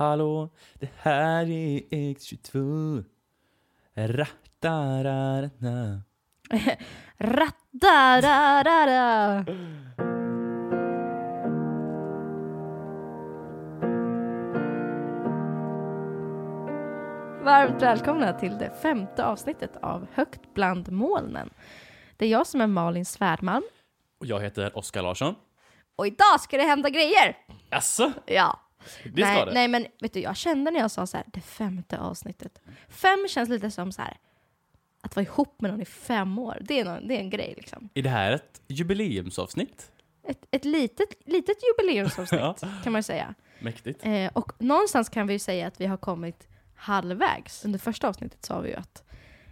Hallå, det här är X22. Rattarararna. Rattararara. Varmt välkomna till det femte avsnittet av Högt bland molnen. Det är jag som är Malin Svärdmalm Och jag heter Oskar Larsson. och idag ska det hända grejer! Jaså? Ja. Det ska nej, det? nej, men vet du, jag kände när jag sa så här, det femte avsnittet. Fem känns lite som så här, att vara ihop med någon i fem år. Det är, någon, det är en grej liksom. Är det här ett jubileumsavsnitt? Ett, ett litet, litet jubileumsavsnitt Ja. kan man ju säga. Mäktigt. Eh, och någonstans kan vi ju säga att vi har kommit halvvägs. Under första avsnittet sa vi ju att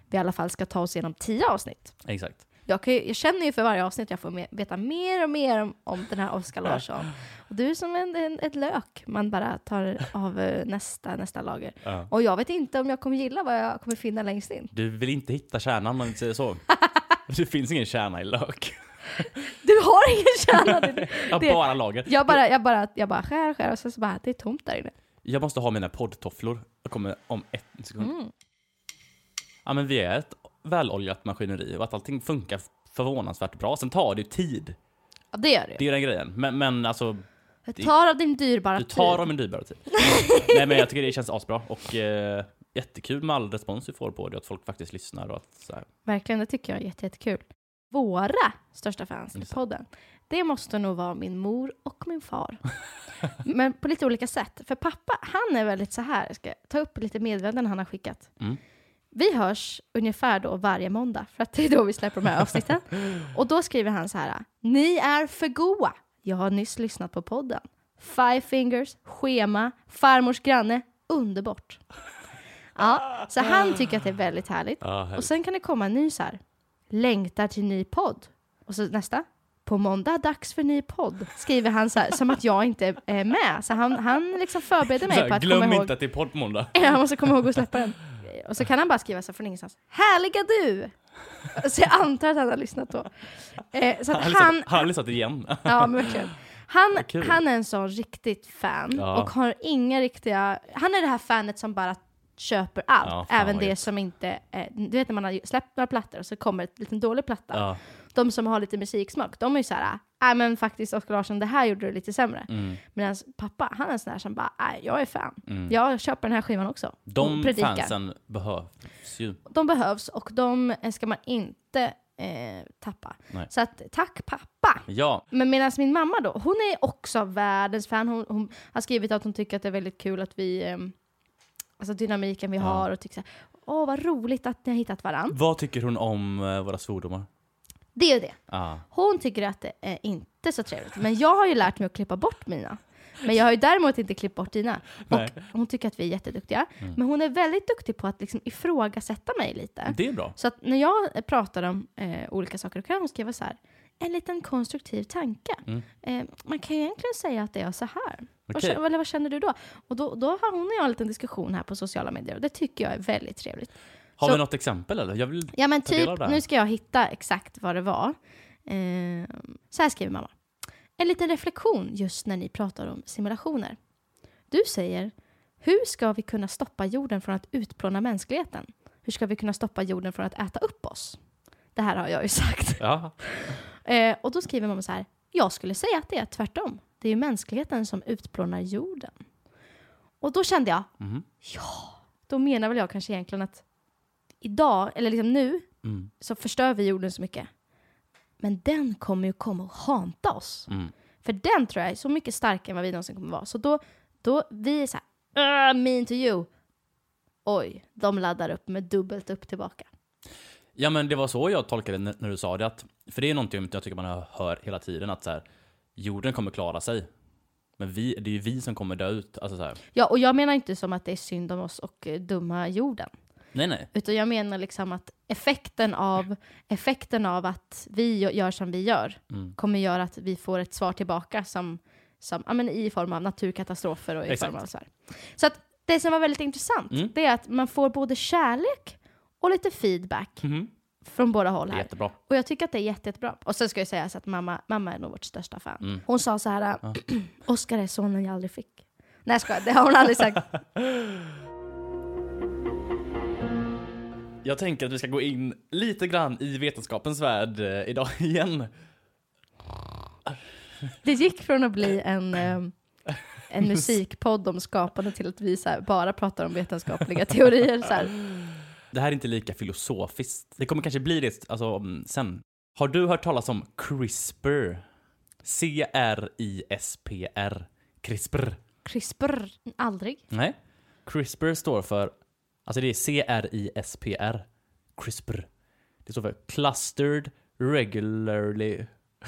vi i alla fall ska ta oss igenom tio avsnitt. Exakt. Jag, kan jag känner ju för varje avsnitt jag får me- veta mer och mer om, om den här Oskar Larsson. Och du är som en, en, ett lök man bara tar av eh, nästa, nästa lager. Ja. Och jag vet inte om jag kommer gilla vad jag kommer finna längst in. Du vill inte hitta kärnan om man säger så. det finns ingen kärna i lök. Du har ingen kärna! Det- Jag Det- bara lager. Jag bara, jag bara, jag bara skär, skär och sen så bara, det är tomt där inne. Jag måste ha mina poddtofflor. Jag kommer om ett sekund. Mm. Ja, men vi är ett väloljat maskineri och att allting funkar förvånansvärt bra. Sen tar det ju tid. Ja, det gör det. Det är den grejen. Men, men alltså, Jag tar av din dyrbara du tar tid. av en dyrbara tid. Nej, men jag tycker det känns asbra. Och eh, jättekul med all respons vi får på det. Att folk faktiskt lyssnar och att så här. Verkligen, det tycker jag är jätte, jättekul. Våra största fans i podden, det måste nog vara min mor och min far. Men på lite olika sätt. För pappa, han är väldigt så här, jag ska ta upp lite meddelanden han har skickat. Mm. Vi hörs ungefär då varje måndag, för att det är då vi släpper de här avsnitten. Och då skriver han så här, ni är för goa. Jag har nyss lyssnat på podden. Five fingers, schema, farmors granne, underbart. Ja, så han tycker att det är väldigt härligt. Ja, Och sen kan det komma en ny så här. Längtar till ny podd. Och så nästa. På måndag dags för ny podd. Skriver han så här, som att jag inte är med. Så han, han liksom förbereder mig här, på att glöm komma ihåg. inte att det är podd på måndag. Jag måste komma ihåg att släppa den. Och så kan han bara skriva så här från ingenstans. Härliga du! Så jag antar att han har lyssnat då. Eh, så Han han, har lyssnat igen. ja men verkligen. Han, han är en sån riktigt fan Ja. och har inga riktiga, han är det här fanet som bara köper allt, Ja, även det som inte, eh, du vet när man har släppt några plattor och så kommer ett liten dålig platta. De som har lite musiksmak, de är ju såhär, nej men faktiskt Oskar Larsson, det här gjorde du lite sämre. Mm, Medan pappa, han är en sån här som bara, nej jag är fan. mm. Jag köper den här skivan också. De fansen behövs ju. De behövs och de eh, ska man inte eh, tappa. Nej. Så att, tack pappa! Ja, Men medan min mamma då, hon är också världens fan. Hon, hon har skrivit att hon tycker att det är väldigt kul att vi, eh, alltså dynamiken vi Ja. har och tycker så här, åh vad roligt att ni har hittat varandra. vad tycker hon om eh, våra svordomar? Det är ju det. Ah. Hon tycker att det är inte så trevligt. Men jag har ju lärt mig att klippa bort mina. Men jag har ju däremot inte klippt bort dina. Nej. Och hon tycker att vi är jätteduktiga. Mm. Men hon är väldigt duktig på att liksom ifrågasätta mig lite. Det är bra. Så att när jag pratar om eh, olika saker, då kan hon skriva så här. En liten konstruktiv tanke. Mm. Eh, man kan ju egentligen säga att det är så här. Vad, Okej. känner, eller vad känner du då? Och då, då har hon och jag en liten diskussion här på sociala medier och det tycker jag är väldigt trevligt. Har Så- vi något exempel eller? Jag vill... Ja men typ, nu ska jag hitta exakt vad det var. Eh, så här skriver mamma. En liten reflektion just när ni pratar om simulationer. Du säger, hur ska vi kunna stoppa jorden från att utplåna mänskligheten? Hur ska vi kunna stoppa jorden från att äta upp oss? Det här har jag ju sagt. Ja. Eh, och då skriver mamma så här, jag skulle säga att det är tvärtom. Det är ju mänskligheten som utplånar jorden. Och då kände jag, Mhm. då menar väl jag kanske egentligen att idag, eller liksom nu, Mm. så förstör vi jorden så mycket. Men den kommer ju komma och hanta oss. Mm. För den tror jag är så mycket starkare än vad vi någonsin kommer vara. Så då, då vi är så här, "Ugh, mean to you. Oj, de laddar upp med dubbelt upp tillbaka. Ja, men det var så jag tolkade det när, när du sa det. Att, för det är någonting jag tycker man hör hela tiden. Att så här, jorden kommer klara sig. Men vi, det är ju vi som kommer dö ut. Alltså så här. Ja, och jag menar inte som att det är synd om oss och eh, dumma jorden. Nej, nej. Utan jag menar liksom att effekten av, effekten av att vi gör som vi gör Mm. kommer göra att vi får ett svar tillbaka som, som ja, men i form av naturkatastrofer och i Exakt. form av så här. Så att det som var väldigt intressant, Mm. det är att man får både kärlek och lite feedback Mhm. från båda håll här. jättebra. Och jag tycker att det är jätte, jättebra. Och sen ska jag säga så att mamma, mamma är nog vårt största fan. Mm. Hon sa så här, Ja. Oskar är sonen jag aldrig fick. Nej jag skojar, det har hon aldrig sagt. Jag tänker att vi ska gå in lite grann i vetenskapens värld eh, idag igen. Det gick från att bli en, eh, en musikpodd om skapande till att vi bara pratar om vetenskapliga teorier. Så här. Det här är inte lika filosofiskt. Det kommer kanske bli det alltså, sen. Har du hört talas om CRISPR? C-R-I-S-P-R. CRISPR. CRISPR, aldrig. Nej. CRISPR står för, alltså det är C-R-I-S-P-R. CRISPR. Det står för Clustered Regularly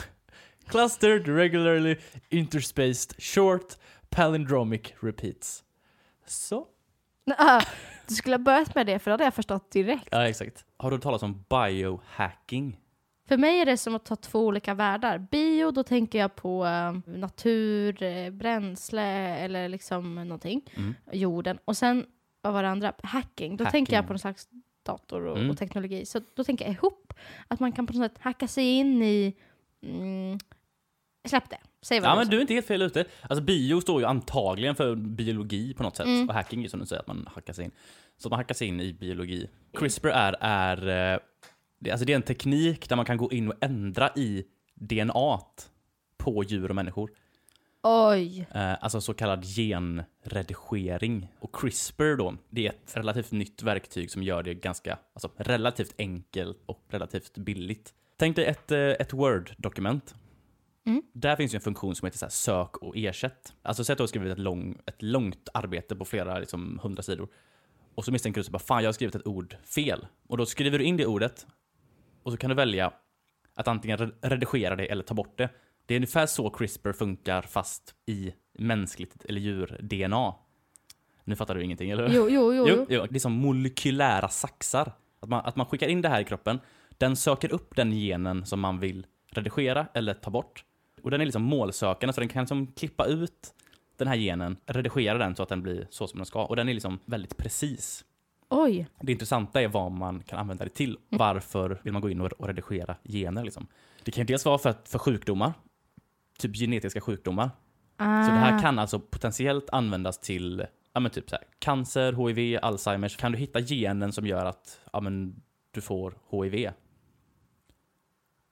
Clustered Regularly Interspaced Short Palindromic Repeats. Så. Ah, du skulle ha börjat med det, för det hade jag förstått direkt. Ja, exakt. Har du talas om biohacking? För mig är det som att ta två olika världar. Bio, då tänker jag på eh, natur, eh, bränsle eller liksom någonting. Mm. Jorden. Och sen, vad var det andra? Hacking. Då tänker jag Hacking. på någon slags dator och, Mm. och teknologi. Så då tänker jag ihop att man kan på något sätt hacka sig in i... Mm, släpp det. Säg vad Ja, du men du är inte helt fel ute. Alltså bio står ju antagligen för biologi på något sätt. Mm. Och hacking är som du säger, att man hackar sig in. Så man hackar sig in i biologi. CRISPR är, är, eh, det, alltså det är en teknik där man kan gå in och ändra i DNA på djur och människor. Oj. Eh, alltså så kallad genredigering. Och CRISPR då, det är ett relativt nytt verktyg som gör det ganska, alltså relativt enkelt och relativt billigt. Tänk dig ett, eh, ett Word-dokument. Mm. Där finns ju en funktion som heter så här, sök och ersätt. Alltså säg att du har skrivit ett, lång, ett långt arbete på flera liksom, hundra sidor. Och så misstänker du så bara, fan jag har skrivit ett ord fel. Och då skriver du in det ordet och så kan du välja att antingen re- redigera det eller ta bort det. Det är ungefär så CRISPR funkar fast i mänskligt eller djur-DNA. Nu fattar du ingenting, eller hur? Jo, jo, jo. Jo, jo. det är som molekylära saxar. Att man, att man skickar in det här i kroppen, den söker upp den genen som man vill redigera eller ta bort. Och den är liksom målsökande, så den kan liksom klippa ut den här genen, redigera den så att den blir så som den ska. Och den är liksom väldigt precis. Oj. Det intressanta är vad man kan använda det till. Varför vill man gå in och redigera gener? Liksom? Det kan dels vara för, för sjukdomar, typ genetiska sjukdomar. Ah. Så det här kan alltså potentiellt användas till ja, men typ så här, cancer, HIV, Alzheimers. Kan du hitta genen som gör att ja, men du får HIV?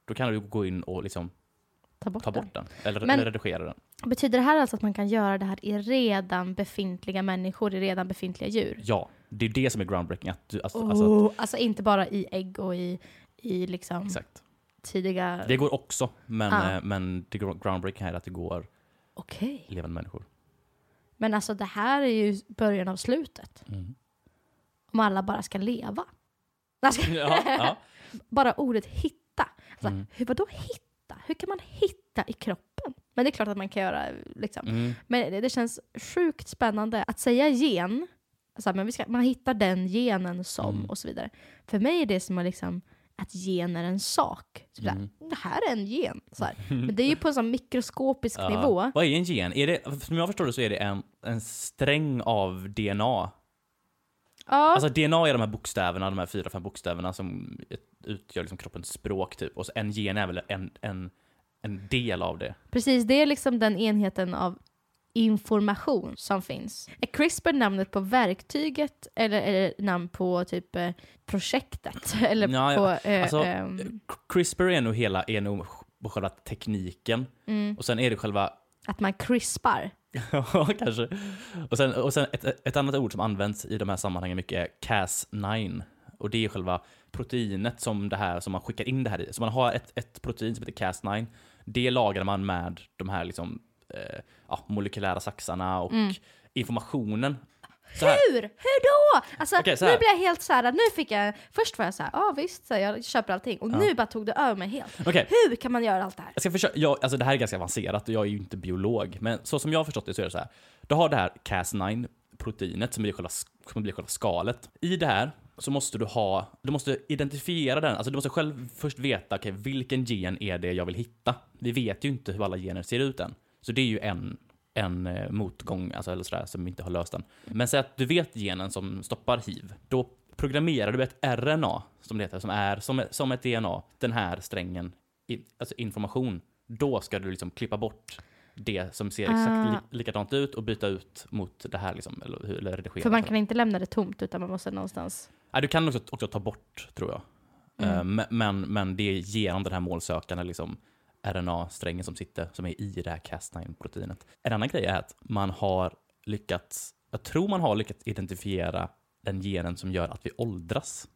Då kan du gå in och liksom ta bort, ta den. bort den. Eller, Men- eller redigera den. Betyder det här alltså att man kan göra det här i redan befintliga människor, i redan befintliga djur? Ja, det är det som är groundbreaking. Att du, alltså, Oh. alltså, Alltså, inte bara i ägg och i, i liksom exakt. Tidiga... Det går också, men, Ah. eh, men det gro- groundbreaking här är att det går Okej. levande människor. Men alltså det här är ju början av slutet. Mm. Om alla bara ska leva. Ja, ja. Bara ordet hitta. Alltså, Mm. hur, vadå hitta? Hur kan man hitta i kroppen? Men det är klart att man kan göra liksom. Mm. Men det, det känns sjukt spännande att säga gen. Alltså, men vi ska, man hittar den genen som Mm. och så vidare. För mig är det som att, liksom, att gen är en sak. Såhär, Mm. det här är en gen. Så här. Men det är ju på en sån mikroskopisk Ja. nivå. Vad är en gen? Är det, som jag förstår det så är det en, en sträng av DNA. Ja, Alltså DNA är de här bokstäverna, de här fyra, fem bokstäverna som utgör liksom kroppens språk typ. Och så en gen är väl en, en, en del av det. precis. Det är liksom den enheten av information som finns. Är CRISPR namnet på verktyget eller är det namn på typ eh, projektet? Eller Ja, på... ja. eh, Alltså, ehm, CRISPR är nog hela, är nog själva tekniken. mm, Och sen är det själva att man crispar. Ja, kanske. Och sen, och sen ett, ett annat ord som används i de här sammanhangen mycket är Cas9. Och det är själva proteinet som det här som man skickar in det här i. Så man har ett, ett protein som heter Cas9. Det lagrar man med de här liksom, eh, ja, molekylära saxarna och Mm. informationen. Hur? Hur då? Alltså, så nu blir jag helt så här. Nu fick jag... Först var jag så här, ja ah, visst, så här, jag köper allting. Och Ja. nu bara tog det över mig helt. Okej, Hur kan man göra allt det här? Jag ska försöka, jag, alltså det här är ganska avancerat och jag är ju inte biolog, men så som jag har förstått det så är det så här. Du har det här Cas9-proteinet som blir själva, som blir själva skalet. I det här så måste du ha, du måste identifiera den, alltså du måste själv först veta, okej, vilken gen är det jag vill hitta? Vi vet ju inte hur alla gener ser ut än. Så det är ju en, en eh, motgång, alltså eller sådär, som inte har löst den. Men säg att du vet genen som stoppar hiv, då programmerar du ett RNA, som det heter, som är som, som ett DNA, den här strängen, alltså information. Då ska du liksom klippa bort det som ser Ah. exakt li likadant ut och byta ut mot det här liksom, eller, eller redigera. För man kan inte lämna det tomt utan man måste någonstans... Nej, du kan också, också ta bort, tror jag. Mm. Eh, men- Men, men det är genom den här målsökande liksom, RNA-strängen som sitter, som är i det här Cas9-proteinet. En annan grej är att man har lyckats, jag tror man har lyckats identifiera den genen som gör att vi åldras.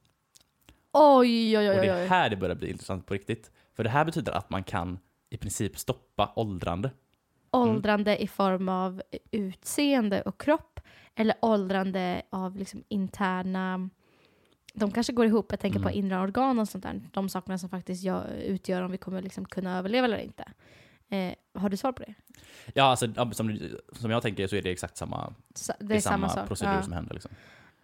Oj, oj, oj, Och det är här det börjar bli intressant på riktigt. För det här betyder att man kan i princip stoppa åldrande. Åldrande i form av utseende och kropp eller åldrande av liksom interna... De kanske går ihop, jag tänker på Mm. inre organ och sånt där. De sakerna som faktiskt gör, utgör om vi kommer liksom kunna överleva eller inte. Eh, har du svar på det? Ja, alltså, som, som jag tänker så är det exakt samma, Sa- Det är, samma, samma, procedur Ja. som händer. Liksom.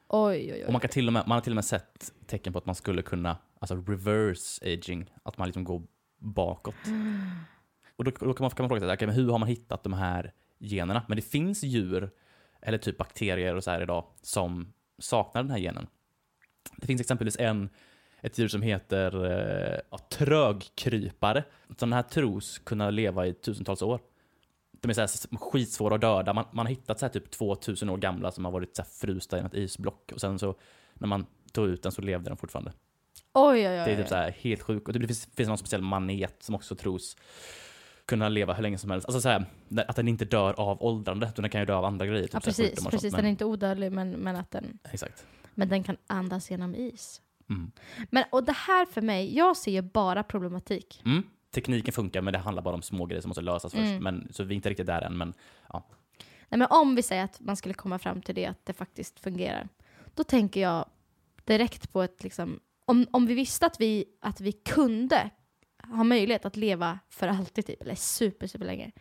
Oj, oj, oj. Och man, kan till och med, man har till och med sett tecken på att man skulle kunna, alltså reverse aging, att man liksom går bakåt. Och då, då kan, man, kan man fråga sig, okay, men hur har man hittat de här generna? Men det finns djur, eller typ bakterier och så här idag, som saknar den här genen. Det finns exempelvis en, ett djur som heter eh, ja, trögkrypare. Så den här tros kunna leva i tusentals år. De är så här skitsvåra att döda. Man, man har hittat så här typ 2000 år gamla som har varit så här frysta i ett isblock. Och sen så när man tog ut den så levde den fortfarande. oj, oj, oj. Det är typ så här helt sjukt. Och det finns, finns någon speciell manet som också tros kunna leva hur länge som helst. Alltså så här, att den inte dör av åldrande, utan den kan ju dö av andra grejer. Typ Ja, precis. precis. sånt. Den är Men, inte odödlig, men, men, att den, Exakt. men den kan andas genom is. Mm. Men, och det här för mig, jag ser ju bara problematik. Mm. Tekniken funkar, men det handlar bara om små grejer som måste lösas först. Mm. Men, så vi är inte riktigt där än, men Nej, men om vi säger att man skulle komma fram till det, att det faktiskt fungerar. Då tänker jag direkt på ett, liksom, om, om vi visste att vi, att vi kunde ha möjlighet att leva för alltid, typ, eller super, super länge.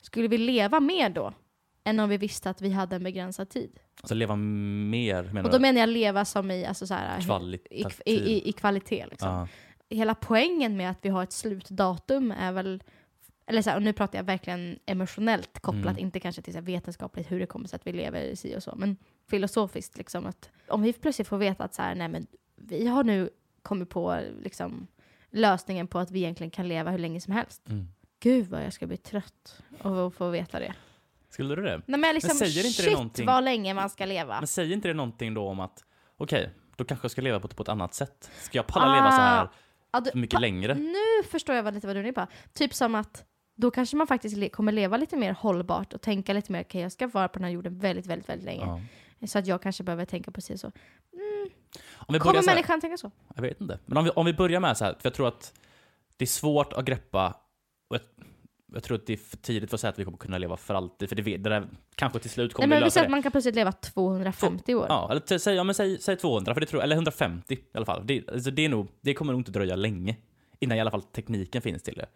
Skulle vi leva mer då? Än om vi visste att vi hade en begränsad tid. alltså leva mer, menar Och då menar jag leva som i, alltså så här, i, i, i, i kvalitet. Liksom. Hela poängen med att vi har ett slutdatum är väl eller så här, och nu pratar jag verkligen emotionellt kopplat, Mm. inte kanske till så vetenskapligt hur det kommer sig att vi lever si och så, men filosofiskt liksom att om vi plötsligt får veta att så här, nej men vi har nu kommit på liksom lösningen på att vi egentligen kan leva hur länge som helst. Mm. Gud vad jag ska bli trött av att få veta det. Skulle du det? Nej men liksom, säger inte det shit någonting- vad länge man ska leva. Men säger inte det någonting då om att, okej, då kanske jag ska leva på, på ett annat sätt? Ska jag palla Ah, leva så här Ja, du- mycket längre? Nu förstår jag vad, lite vad du är på. Typ som att då kanske man faktiskt le- kommer leva lite mer hållbart och tänka lite mer, okej jag ska vara på den här jorden väldigt, väldigt, väldigt länge. Ja. Så att jag kanske behöver tänka precis så. Om vi Kommer här, människan tänka så? jag vet inte. Men om vi, om vi börjar med så här, för jag tror att det är svårt att greppa, och jag, jag tror att det är för tidigt för att säga att vi kommer kunna leva för alltid, för det, det där kanske till slut kommer Nej, men vi säger att man kan plötsligt leva 250 år. Ja, eller säg, ja, men säg, säg 200, för det tror, eller 150 i alla fall. Det, alltså det, är nog, det kommer nog inte dröja länge innan i alla fall tekniken finns till det.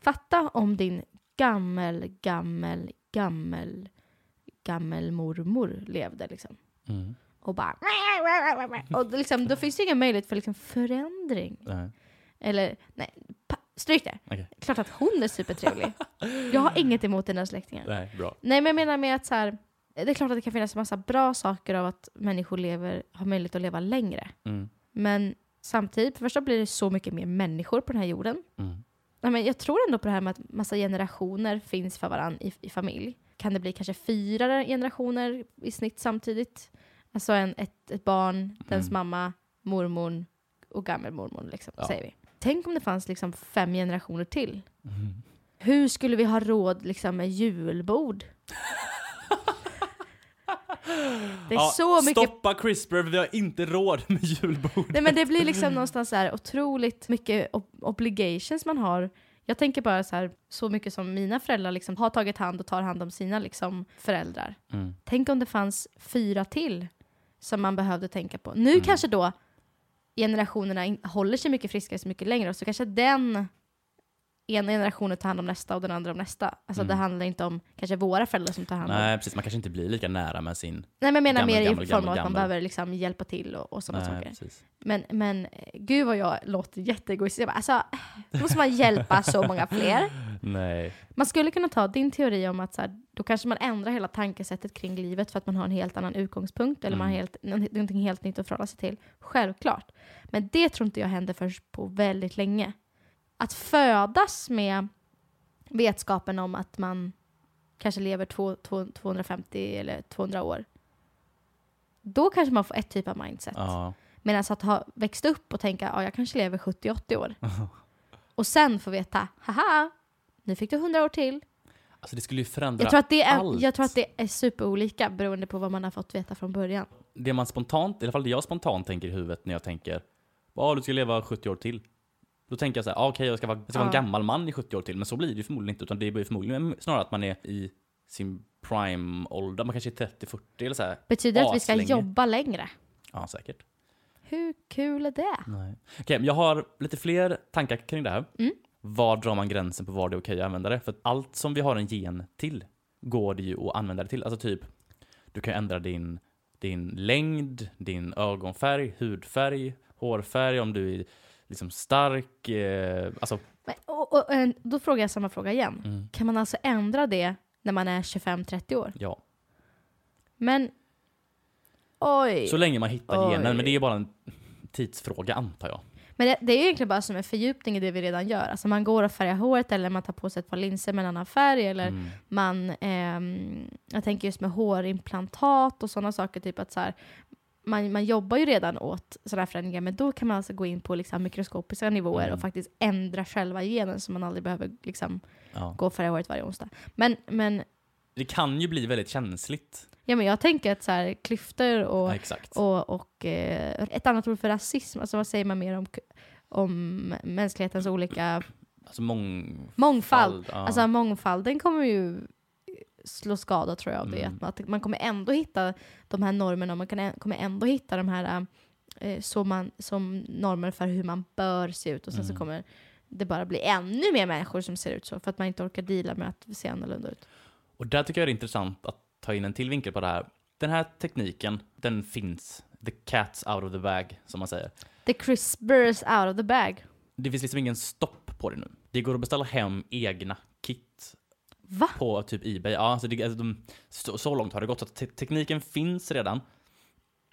Fatta om din gammel, gammel, gammel, gammel mormor levde liksom. Och bara... Och liksom, då finns det ingen möjlighet för liksom förändring. Nej. Eller, nej, pa, stryk det. Okej. Klart att hon är supertrevlig. jag har inget emot dina släktingar. Nej, bra. Nej, men jag menar med att så här, det är klart att det kan finnas massa bra saker av att människor lever, har möjlighet att leva längre. Mm. Men samtidigt, för första blir det så mycket mer människor på den här jorden. Mm. Nej, men jag tror ändå på det här med att massa generationer finns för varandra i, i familj. Kan det bli kanske fyra generationer i snitt samtidigt? Alltså en, ett, ett barn, dens Mm. mamma, mormor och gammelmormor, liksom, Ja. säger vi. Tänk om det fanns liksom fem generationer till. Mm. Hur skulle vi ha råd liksom, med julbord? Det är Ja, så mycket Stoppa CRISPR, vi har inte råd med julbord. Nej men det blir liksom någonstans så här otroligt mycket ob- obligations man har. Jag tänker bara så här, så mycket som mina föräldrar liksom har tagit hand och tar hand om sina liksom föräldrar. Mm. Tänk om det fanns fyra till som man behövde tänka på. Nu Mm. kanske då generationerna håller sig mycket friskare så mycket längre och så kanske den ena generationen tar hand om nästa och den andra om nästa. Alltså Mm. det handlar inte om kanske våra föräldrar som tar hand om. Nej, precis. Man kanske inte blir lika nära med sin... Nej men jag menar Gammal, mer i gammal, form av gammal, att man gammal. behöver liksom hjälpa till och, och sådana Nej, saker. precis. Men, men eh, gud vad jag låter jätteegoistisk. Jag bara, Alltså, då måste man hjälpa så många fler. Nej. Man skulle kunna ta din teori om att så här, då kanske man ändrar hela tankesättet kring livet för att man har en helt annan utgångspunkt eller man har Mm. helt, nå- någonting helt nytt att förhålla sig till. Självklart. Men det tror inte jag händer först på väldigt länge. Att födas med vetskapen om att man kanske lever två, två, 250 eller 200 år. Då kanske man får ett typ av mindset. Ja. Medan att ha växt upp och tänka ja, jag kanske lever 70-80 år. och sen få veta, haha, nu fick du 100 år till. Alltså det skulle ju förändra Jag tror, att det är, allt. jag tror att det är superolika beroende på vad man har fått veta från början. det man spontant, i alla fall det jag spontant tänker i huvudet när jag tänker Ja, du ska leva 70 år till. Då tänker jag så här, ah, okej jag ska, vara, jag ska vara en gammal man i 70 år till, men så blir det ju förmodligen inte, utan det blir förmodligen snarare att man är i sin prime-ålder, man kanske är 30-40 eller så här. Betyder det att vi ska jobba längre? Ja, säkert. Hur kul är det? Nej. Men jag har lite fler tankar kring det här. Mm. Var drar man gränsen på vad det är okej att använda det? För att allt som vi har en gen till går det ju att använda det till. Alltså typ, du kan ändra din, din längd, din ögonfärg, hudfärg, hårfärg, om du är liksom stark, eh, alltså, Men, och, och, eh, då frågar jag samma fråga igen. mm, Kan man alltså ändra det när man är 25-30 år? ja. Men... Oj! Så länge man hittar Oj. genen, men det är bara en tidsfråga antar jag. Men det, det är ju egentligen bara som en fördjupning i det vi redan gör. Alltså man går och färgar håret eller man tar på sig ett par linser med en annan färg eller Mm. man, ehm, jag tänker just med hårimplantat och sådana saker, typ att så här, man, man jobbar ju redan åt sådana här förändringar, men då kan man alltså gå in på liksom mikroskopiska nivåer Mm. och faktiskt ändra själva genen så man aldrig behöver liksom Ja. gå och färga håret varje onsdag. Men, men, Det kan ju bli väldigt känsligt. ja, men jag tänker att så här, klyftor och, Ja, och, och eh, ett annat ord för rasism, alltså vad säger man mer om, om mänsklighetens olika Alltså mång... mångfald? Ja. Alltså mångfalden kommer ju slå skada tror jag av det. Mm. Att man, kommer ändå hitta de här normerna och man kan, kommer ändå hitta de här eh, så man, som normer för hur man bör se ut och sen så Mm. kommer det bara bli ännu mer människor som ser ut så för att man inte orkar deala med att se annorlunda ut. Och där tycker jag det är intressant att ta in en till vinkel på det här. Den här tekniken, den finns. The cat's out of the bag, som man säger. The crispers out of the bag. Det finns liksom ingen stopp på det nu. Det går att beställa hem egna Va? på typ Ebay. Ja, alltså det, alltså de, så, så långt har det gått. Så att te tekniken finns redan.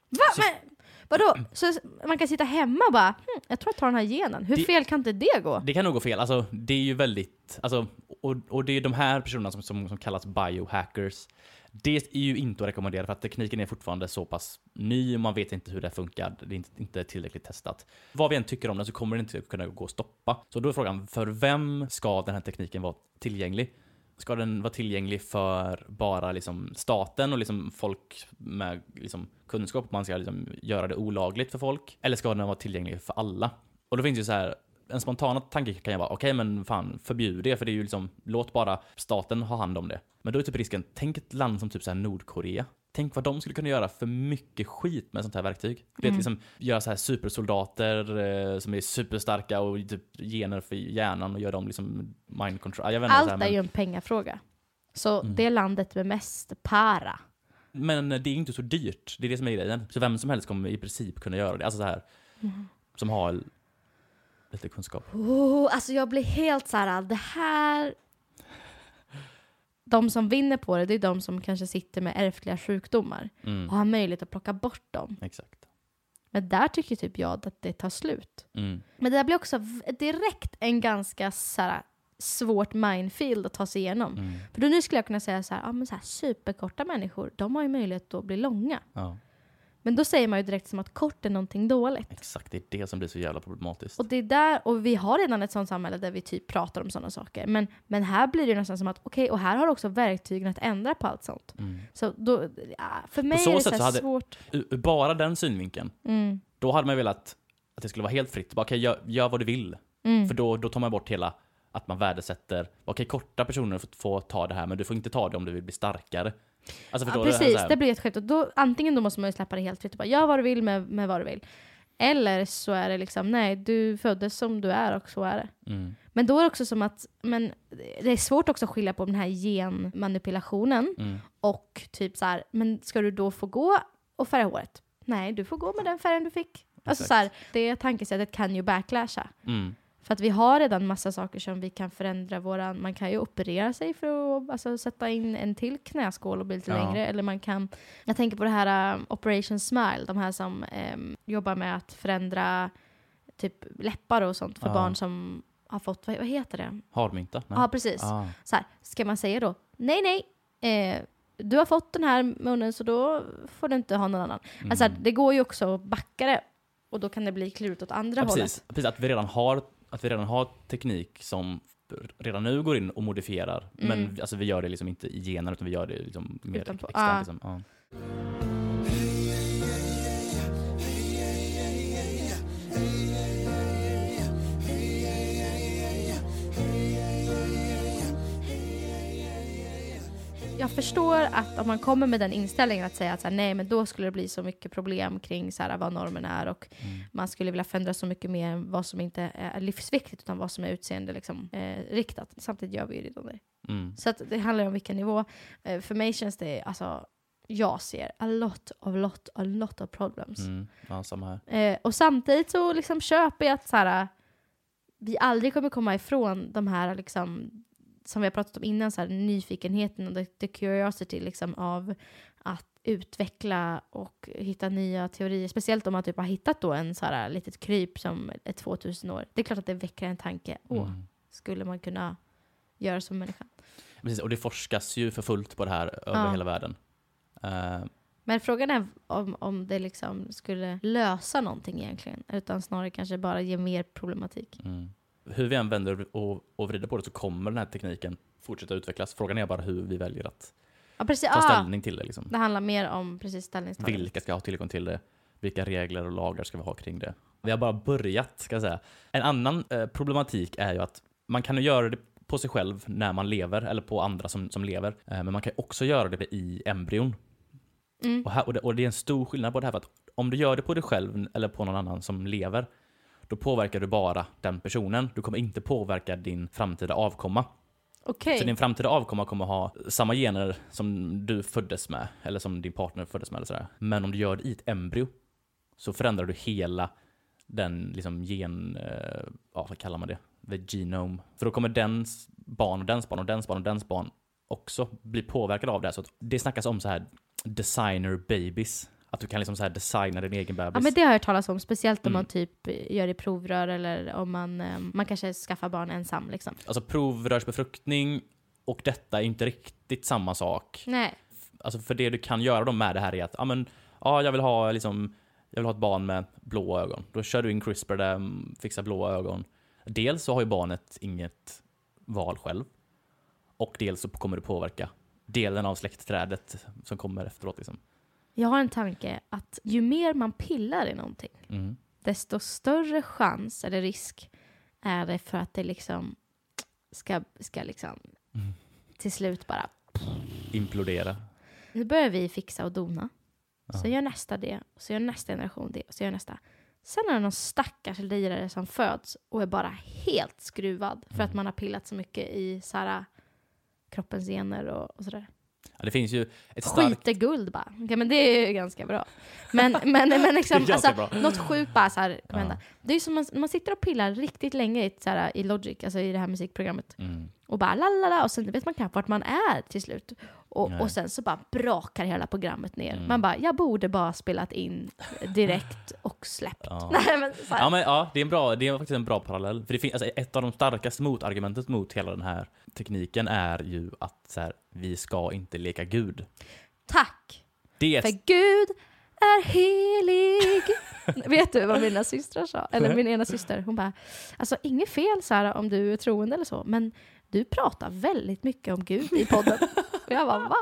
Va? Så- Men, vadå? Så man kan sitta hemma och bara hm, jag tror jag tar den här genen. Hur Det- fel kan inte det gå? Det kan nog gå fel. Alltså, det är ju väldigt... Alltså, och, och det är de här personerna som, som, som kallas biohackers. Det är ju inte att rekommendera för att tekniken är fortfarande så pass ny och man vet inte hur det funkar. Det är inte, inte tillräckligt testat. Vad vi än tycker om den så kommer det inte kunna gå att stoppa. Så då är frågan, för vem ska den här tekniken vara tillgänglig? Ska den vara tillgänglig för bara liksom staten och liksom folk med liksom kunskap? Man ska liksom göra det olagligt för folk? Eller ska den vara tillgänglig för alla? Och då finns ju så här, en spontan tanke kan ju vara, okej men fan förbjud det, för det är ju liksom, låt bara staten ha hand om det. Men då är typ risken, tänk ett land som typ så här Nordkorea. Tänk vad de skulle kunna göra för mycket skit med sånt här verktyg. Det är Mm. liksom göra så här supersoldater eh, som är superstarka och typ gener för hjärnan och göra dem liksom mind control. Inte, så här, Allt men, är ju en pengafråga. Så Mm. det är landet med mest para. men det är inte så dyrt. Det är det som är grejen. Så vem som helst kommer i princip kunna göra det. Alltså så här, Mm. som har lite kunskap. Oh, alltså jag blir helt så här, det här... De som vinner på det, det är de som kanske sitter med ärftliga sjukdomar Mm, och har möjlighet att plocka bort dem. exakt. Men där tycker typ jag att det tar slut. Mm. Men det där blir också direkt en ganska så här, svårt minefield att ta sig igenom. Mm. För då nu skulle jag kunna säga så här, ja men så här superkorta människor, de har ju möjlighet att bli långa. Ja. Men då säger man ju direkt som att kort är någonting dåligt. Exakt, det är det som blir så jävla problematiskt. Och det är där, och vi har redan ett sånt samhälle där vi typ pratar om sådana saker. Men, men här blir det ju nästan som att, okej, och här har du också verktygen att ändra på allt sånt. Mm. Så då, ja, för mig är det så så hade- svårt. Bara den synvinkeln, Mm. då hade man velat att det skulle vara helt fritt. Bara, Okej, gör, gör vad du vill. Mm. För då, då tar man bort hela att man värdesätter, okej korta personer får, får ta det här men du får inte ta det om du vill bli starkare. Alltså Ja, precis, här- det blir ett skämt. Då, antingen då måste man ju släppa det helt fritt och bara gör vad du vill med, med vad du vill. Eller så är det liksom, nej, du föddes som du är och så är det. Mm. Men då är det också som att, men det är svårt också att skilja på den här genmanipulationen Mm. och typ så här, men ska du då få gå och färga håret? Nej, du får gå med den färgen du fick. Alltså Exakt. så här, det tankesättet kan ju backlasha. Mm. För att vi har redan massa saker som vi kan förändra våran, man kan ju operera sig för att alltså, sätta in en till knäskål och bli lite Ja. längre. Eller man kan, jag tänker på det här um, Operation Smile, de här som um, jobbar med att förändra typ läppar och sånt för Ja. barn som har fått, vad, vad heter det? Harmynta? Ja, precis. Ah. Så här, ska man säga då, nej, nej, eh, du har fått den här munnen så då får du inte ha någon annan. Mm. Alltså, det går ju också att backa det och då kan det bli klurigt åt andra Ja, hållet. precis. precis. Att, vi redan har, att vi redan har teknik som redan nu går in och modifierar. Men Mm. alltså, vi gör det liksom inte i generna utan vi gör det liksom mer Utanpå. externt. Ah. Liksom. Ja. Jag förstår att om man kommer med den inställningen att säga att så här, nej men då skulle det bli så mycket problem kring så här, vad normen är och Mm. man skulle vilja förändra så mycket mer än vad som inte är livsviktigt utan vad som är utseende liksom, eh, riktat. Samtidigt gör vi ju redan det. Mm. Så att det handlar om vilken nivå. Eh, för mig känns det, alltså, jag ser a lot of lot, a lot of problems. Mm. Ja, samma här. Eh, och samtidigt så liksom köper jag att så här, vi aldrig kommer komma ifrån de här, liksom, som vi har pratat om innan, så här, nyfikenheten och the, the curiosity liksom, av att utveckla och hitta nya teorier. Speciellt om man typ har hittat då en så här litet kryp som är 2000 år. Det är klart att det väcker en tanke. Åh, Mm. skulle man kunna göra som människa? Precis, och det forskas ju för fullt på det här över Ja. hela världen. Eh, Men frågan är om, om det liksom skulle lösa någonting egentligen, utan snarare kanske bara ge mer problematik. mm. Hur vi än vänder och, och vrider på det så kommer den här tekniken fortsätta utvecklas. Frågan är bara hur vi väljer att Ja, precis. ta Ah, ställning till det. Liksom. det handlar mer om precis ställningstagande. Vilka ska ha tillgång till det? Vilka regler och lagar ska vi ha kring det? Vi har bara börjat, ska jag säga. En annan eh, problematik är ju att man kan ju göra det på sig själv när man lever, eller på andra som, som lever. Eh, men man kan också göra det i embryon. Mm. Och, här, och, det, och det är en stor skillnad på det här, för att om du gör det på dig själv eller på någon annan som lever, då påverkar du bara den personen. Du kommer inte påverka din framtida avkomma. Okej. Så din framtida avkomma kommer ha samma gener som du föddes med, eller som din partner föddes med. Eller sådär. Men om du gör det i ett embryo, så förändrar du hela den liksom gen... Eh, ja, vad kallar man det? The genome. För då kommer dens barn och dens barn och dens barn och dens barn också bli påverkade av det. Så det snackas om så här designer babies. Att du kan liksom så här designa din egen bebis. Ja, men det har jag hört talas om, speciellt om Mm. man typ gör det i provrör eller om man, eh, man kanske skaffar barn ensam. Liksom. Alltså provrörsbefruktning och detta är inte riktigt samma sak. Nej. Alltså för det du kan göra då med det här är att, ja men, ja jag vill ha liksom, jag vill ha ett barn med blåa ögon. Då kör du in CRISPR där, mm, fixar blåa ögon. Dels så har ju barnet inget val själv. Och dels så kommer du påverka delen av släktträdet som kommer efteråt liksom. Jag har en tanke att ju mer man pillar i någonting, Mm. desto större chans eller risk är det för att det liksom ska, ska liksom Mm. till slut bara... Implodera. Nu börjar vi fixa och dona. Ja. Så gör nästa det, och så gör nästa generation det, och så gör nästa. Sen är det någon stackars lirare som föds och är bara helt skruvad för att Mm. man har pillat så mycket i så här, kroppens gener och, och sådär. Det finns ju ett starkt... Skit är guld bara. Okej, men det är ju ganska bra. Men, men, men liksom, alltså, bra. något sjukt bara så här, kommer Ja. hända. Det är ju som man, man sitter och pillar riktigt länge i, så här, i Logic, alltså i det här musikprogrammet. Mm. Och bara lalala, och sen vet man knappt vart man är till slut. Och, och sen så bara brakar hela programmet ner. Mm. Man bara, jag borde bara spelat in direkt och släppt. Ja. Nej, men Ja, men, ja det, är en bra, det är faktiskt en bra parallell. För det finns, alltså, ett av de starkaste motargumenten mot hela den här tekniken är ju att så här, vi ska inte leka Gud. Tack! Det För Gud är helig. Vet du vad mina systrar sa? Eller min ena syster, hon bara, alltså inget fel så här, om du är troende eller så, men du pratar väldigt mycket om Gud i podden. Och jag bara, va?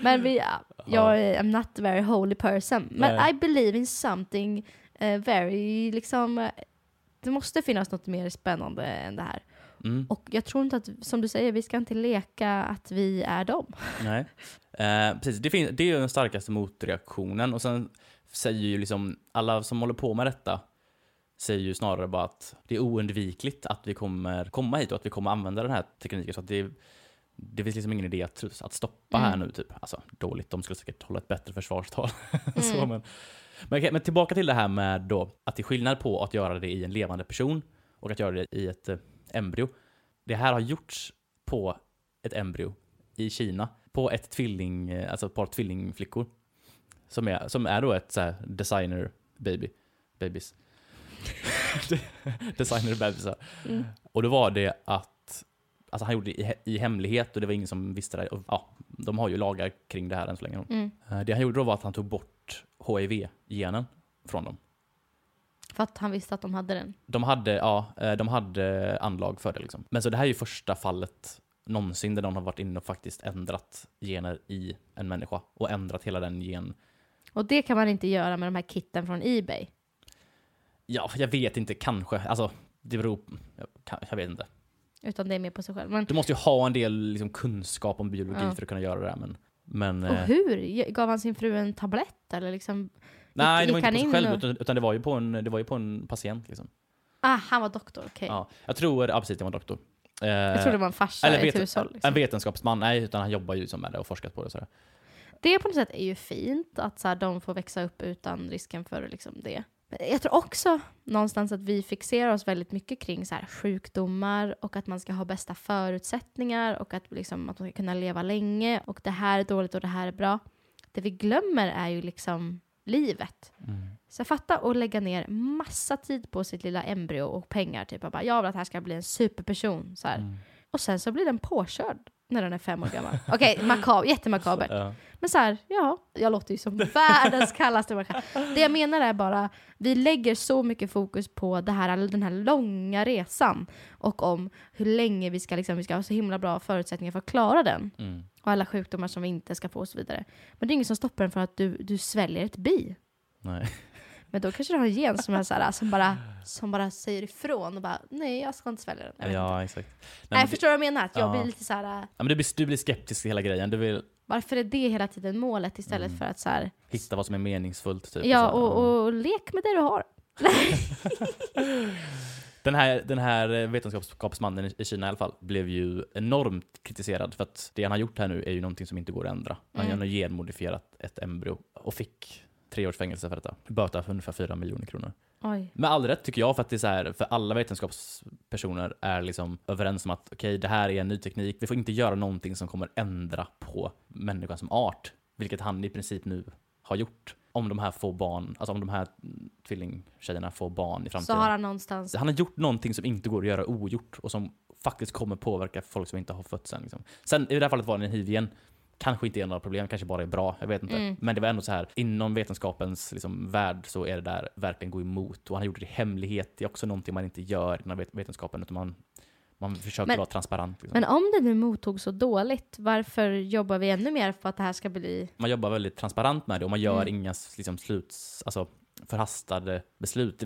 Men vi, ja, jag är not a very holy person, men Nej. I believe in something eh, very, liksom, eh, det måste finnas något mer spännande än det här. Mm, Och jag tror inte att, som du säger, vi ska inte leka att vi är dem. nej. Eh, precis, det, finns, det är ju den starkaste motreaktionen. Och sen säger ju liksom alla som håller på med detta säger ju snarare bara att det är oundvikligt att vi kommer komma hit och att vi kommer använda den här tekniken. Så att det, det finns liksom ingen idé att, att stoppa här Mm. nu. Typ. Alltså dåligt, de skulle säkert hålla ett bättre försvarstal. så, Mm. men, men, okej, men tillbaka till det här med då att det är skillnad på att göra det i en levande person och att göra det i ett eh, embryo. Det här har gjorts på ett embryo i Kina. På ett tvilling, eh, alltså ett par tvillingflickor. Som är, som är då ett så här designer baby. Babies. designer bebisar. Mm. Och då var det att Alltså han gjorde det i, i hemlighet och det var ingen som visste det. Och, ja, de har ju lagar kring det här än så länge. Mm. Eh, Det han gjorde då var att han tog bort HIV-genen från dem. För att han visste att de hade den. De hade, ja, eh, de hade anlag för det liksom. Men så det här är ju första fallet någonsin där någon har varit inne och faktiskt ändrat gener i en människa och ändrat hela den gen. Och det kan man inte göra med de här kitten från Ebay. Ja, jag vet inte, kanske. Alltså, det beror jag, kan- jag vet inte. Utan det är mer på sig själv. Men, Du måste ju ha en del liksom, kunskap om biologi Ja. för att kunna göra det här, men... men och eh, hur? Gav han sin fru en tablett eller liksom? nej, det var inte på sig själv, och- utan, utan det var ju på en, det var ju på en patient. Liksom. Ah, han var doktor, okej. Ja, jag tror, ja precis, det var en doktor. Eh, Jag trodde det var en farsa eller i ett hushåll. En Liksom. vetenskapsman, nej, utan han jobbar ju som med det och forskat på det. Så här. Det på något sätt är ju fint att så här, de får växa upp utan risken för liksom, det. Jag tror också någonstans att vi fixerar oss väldigt mycket kring så här, sjukdomar och att man ska ha bästa förutsättningar och att, liksom, att man ska kunna leva länge och det här är dåligt och det här är bra. Det vi glömmer är ju liksom livet. Så fatta att lägga ner massa tid på sitt lilla embryo och pengar. Typ bara, jag vill att det här ska bli en superperson. Så. Mm. Och sen så blir den påkörd när den är fem år gammal. Okej, makab, jättemakabert. Ja. Men så här, ja, jag låter ju som världens kallaste människa. Det jag menar är bara, vi lägger så mycket fokus på det här, den här långa resan och om hur länge vi ska, liksom, vi ska ha så himla bra förutsättningar för att klara den. Mm. Och alla sjukdomar som vi inte ska få och så vidare. Men det är ingen som stoppar den för att du, du sväljer ett bi. Nej. Men då kanske du har en gen som, är så här, som, bara, som bara säger ifrån och bara, nej jag ska inte svälja den. Jag. Ja, exakt. Nej, Nej, men, förstår du vad jag menar? Att jag Ja. blir lite så här, ja, men du, blir, du blir skeptisk till hela grejen. Du vill varför är det hela tiden målet istället Mm. för att så här, hitta vad som är meningsfullt. Typ, ja här. och, och lek med det du har. Den här, den här vetenskapsmannen i- i Kina i alla fall blev ju enormt kritiserad för att det han har gjort här nu är ju någonting som inte går att ändra. Han Mm. har genmodifierat ett embryo och fick tre års fängelse för detta. Böta för ungefär fyra miljoner kronor. Oj. Med all rätt tycker jag, för att det är så här, för alla vetenskapspersoner är liksom överens om att okej, det här är en ny teknik. Vi får inte göra någonting som kommer ändra på människan som art, vilket han i princip nu har gjort. Om de här får barn, alltså om de här tvillingtjejerna får barn i Så framtiden. har han någonstans... Han har gjort någonting som inte går att göra ogjort och som faktiskt kommer påverka folk som inte har fötts än. Liksom. Sen i det här fallet var det en hiv igen. Kanske inte är några problem, kanske bara är bra. Jag vet inte. Mm. Men det var ändå så här, inom vetenskapens liksom, värld så är det där verkligen gå emot. Och han gjorde det i hemlighet. Det är också någonting man inte gör inom vet- vetenskapen, utan man, man försöker Men- vara transparent. Liksom. Men om det nu mottogs så dåligt, varför jobbar vi ännu mer för att det här ska bli... man jobbar väldigt transparent med det och man gör Mm. inga liksom, sluts, alltså, förhastade beslut.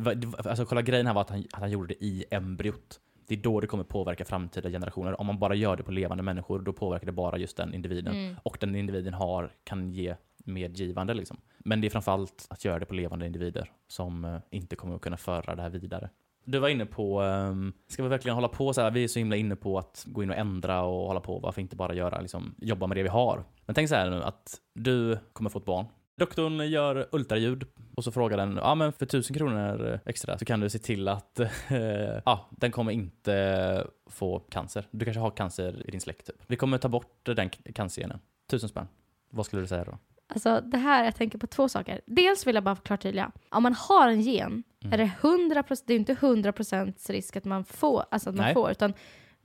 Alltså, själva grejen här var att han, att han gjorde det i embryot. Det är då det kommer påverka framtida generationer. Om man bara gör det på levande människor, då påverkar det bara just den individen. Mm. Och den individen har, kan ge medgivande. Liksom. Men det är framförallt att göra det på levande individer som eh, inte kommer att kunna föra det här vidare. Du var inne på, ehm, ska vi verkligen hålla på så här? Vi är så himla inne på att gå in och ändra och hålla på. Varför inte bara göra, liksom, jobba med det vi har? Men tänk så här nu att du kommer få ett barn. Doktorn gör ultraljud och så frågar den, ja men för tusen kronor extra så kan du se till att eh, ja, den kommer inte få cancer. Du kanske har cancer i din släkt typ. Vi kommer ta bort den cancergenen. Tusen spänn. Vad skulle du säga då? Alltså det här, jag tänker på två saker. Dels vill jag bara förklara tydliga. Om man har en gen, Mm. är det 100%, det är inte 100% risk att man får, alltså att man Nej. får, utan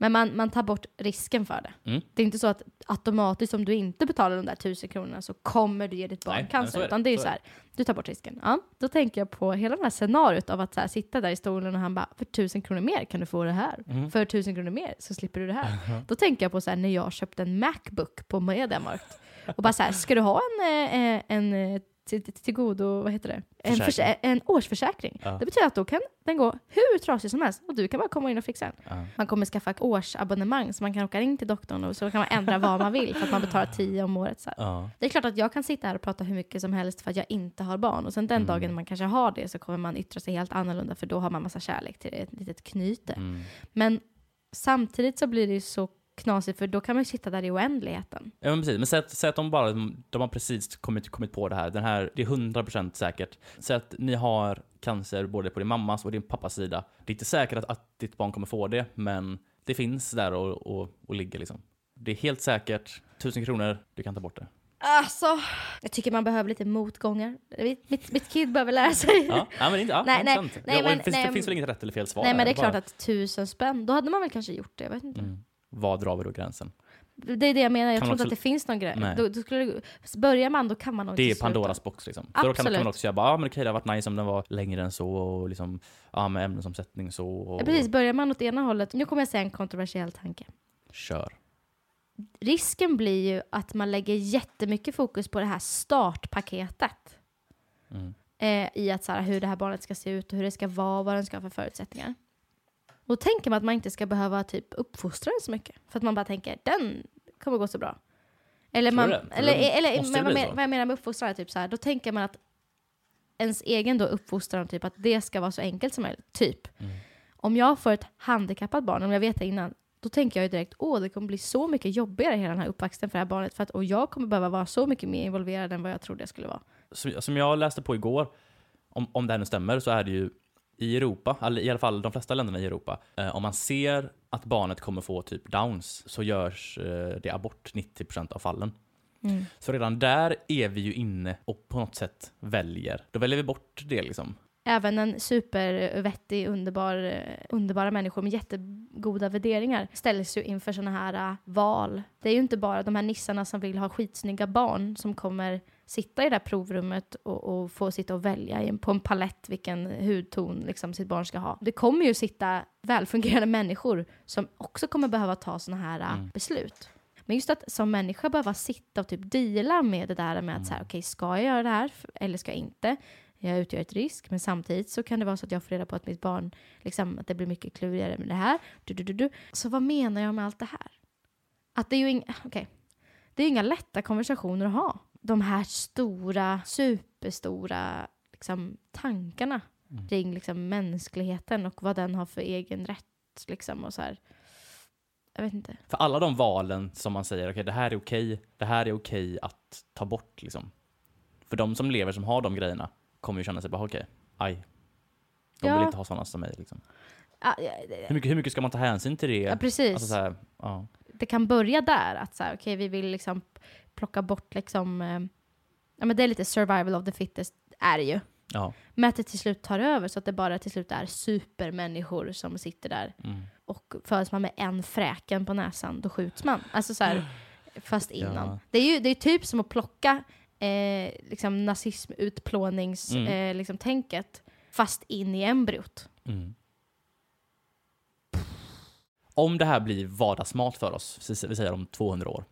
men man, man tar bort risken för det. Mm. Det är inte så att automatiskt om du inte betalar de där tusen kronorna så kommer du ge ditt barn Nej, cancer. så det. utan det är ju Så så är här, du tar bort risken. Ja, då tänker jag på hela det här scenariot av att så här, sitta där i stolen och han bara, för tusen kronor mer kan du få det här. Mm. För tusen kronor mer så slipper du det här. Då tänker jag på så här, när jag köpte en Macbook på Mediamarkt. Och bara så här, ska du ha en, eh, en eh, till, till, till godo, vad heter det? En, försä- en årsförsäkring. Ja. Det betyder att då kan den gå hur trasig som helst och du kan bara komma in och fixa den. Ja. Man kommer skaffa ett årsabonnemang så man kan åka in till doktorn och så kan man ändra vad man vill för att man betalar 10 om året. Så. Ja. Det är klart att jag kan sitta här och prata hur mycket som helst för att jag inte har barn och sen den Mm. dagen man kanske har det så kommer man yttra sig helt annorlunda för då har man massa kärlek till ett litet knyte. Mm. Men samtidigt så blir det ju så knasigt för då kan man ju sitta där i oändligheten. Ja men precis, men säg säg att de bara, de har precis kommit, kommit på det här. Den här, det är 100% säkert. Säg att ni har cancer både på din mammas och din pappas sida. Det är inte säkert att, att ditt barn kommer få det, men det finns där och, och, och ligger liksom. Det är helt säkert, tusen kronor, du kan ta bort det. Alltså, jag tycker man behöver lite motgångar. Mitt, mitt, kid behöver lära sig. Ja, men inte, ja, Nej, nej, nej, ja, men- det, finns, nej, det finns väl inget rätt eller fel svar Nej men det är bara- klart att tusen spänn, då hade man väl kanske gjort det. Jag vet inte. Mm. Var drar vi då gränsen? Det är det jag menar, jag Kan tror inte att det finns någon grej. Nej. Då, då skulle det, börjar man då kan man nog Det är sluta. Pandoras box liksom. För då kan, kan Absolut. man också säga bara, ja men okej det hade varit nice om den var längre än så och liksom, ja med ämnesomsättning så och Ja, precis, börjar man åt ena hållet, nu kommer jag säga en kontroversiell tanke. kör. Risken blir ju att man lägger jättemycket fokus på det här startpaketet. Mm. Eh, I att så här, hur det här barnet ska se ut och hur det ska vara, vad den ska ha för förutsättningar. Och då tänker man att man inte ska behöva typ uppfostra den så mycket. För att man bara tänker, den kommer gå så bra. Eller, man, eller, eller men vad, men, vad jag menar med uppfostran är typ så här, då tänker man att ens egen då uppfostran, typ att det ska vara så enkelt som möjligt. Typ. Mm. Om jag får ett handikappat barn, om jag vet det innan, då tänker jag ju direkt, åh det kommer bli så mycket jobbigare hela den här uppväxten för det här barnet. För att, och jag kommer behöva vara så mycket mer involverad än vad jag trodde jag skulle vara. Som, som jag läste på igår, om, om det här nu stämmer, så är det ju i Europa, i alla fall de flesta länderna i Europa, eh, om man ser att barnet kommer få typ downs så görs eh, det abort 90% av fallen. Mm. Så redan där är vi ju inne och på något sätt väljer. Då väljer vi bort det liksom. Även en supervettig, underbar, eh, underbara människor med jättegoda värderingar ställs ju inför sådana här val. Det är ju inte bara de här nissarna som vill ha skitsnygga barn som kommer sitta i det där provrummet och, och få sitta och välja en- på en palett vilken hudton liksom sitt barn ska ha. Det kommer ju sitta välfungerande människor som också kommer behöva ta sådana här Mm. beslut. Men just att som människa behöva sitta och typ deala med det där med att så här, okej, ska jag göra det här eller ska jag inte? Jag utgör ett risk, men samtidigt så kan det vara så att jag får reda på att mitt barn, liksom, att det blir mycket klurigare med det här. Du, du, du, du. Så vad menar jag med allt det här? Att det är ju inga, okej, det är ju inga lätta konversationer att ha. De här stora, superstora liksom, tankarna Mm. kring liksom, mänskligheten och vad den har för egen rätt. Liksom, och så här. Jag vet inte. För alla de valen som man säger, okej det här är okej, det här är okej att ta bort liksom. För de som lever som har de grejerna kommer ju känna sig bara okej, aj. De Ja. vill inte ha sådana som mig liksom. Ja, ja, det- Hur mycket, hur mycket ska man ta hänsyn till det? ja, precis. Alltså så här, ja. Det kan börja där, att så här, okej, vi vill liksom plocka bort liksom, eh, ja men det är lite survival of the fittest, är det ju. ja. Men att det till slut tar över så att det bara till slut är supermänniskor som sitter där. Mm. Och föds man med en fräken på näsan, då skjuts man. Alltså så här, fast innan. Ja. Det är ju det är typ som att plocka eh, liksom nazism, utplånings, Mm. eh, liksom fast in i embryot. Mm. Om det här blir vardagsmat för oss, vi säger om 200 år,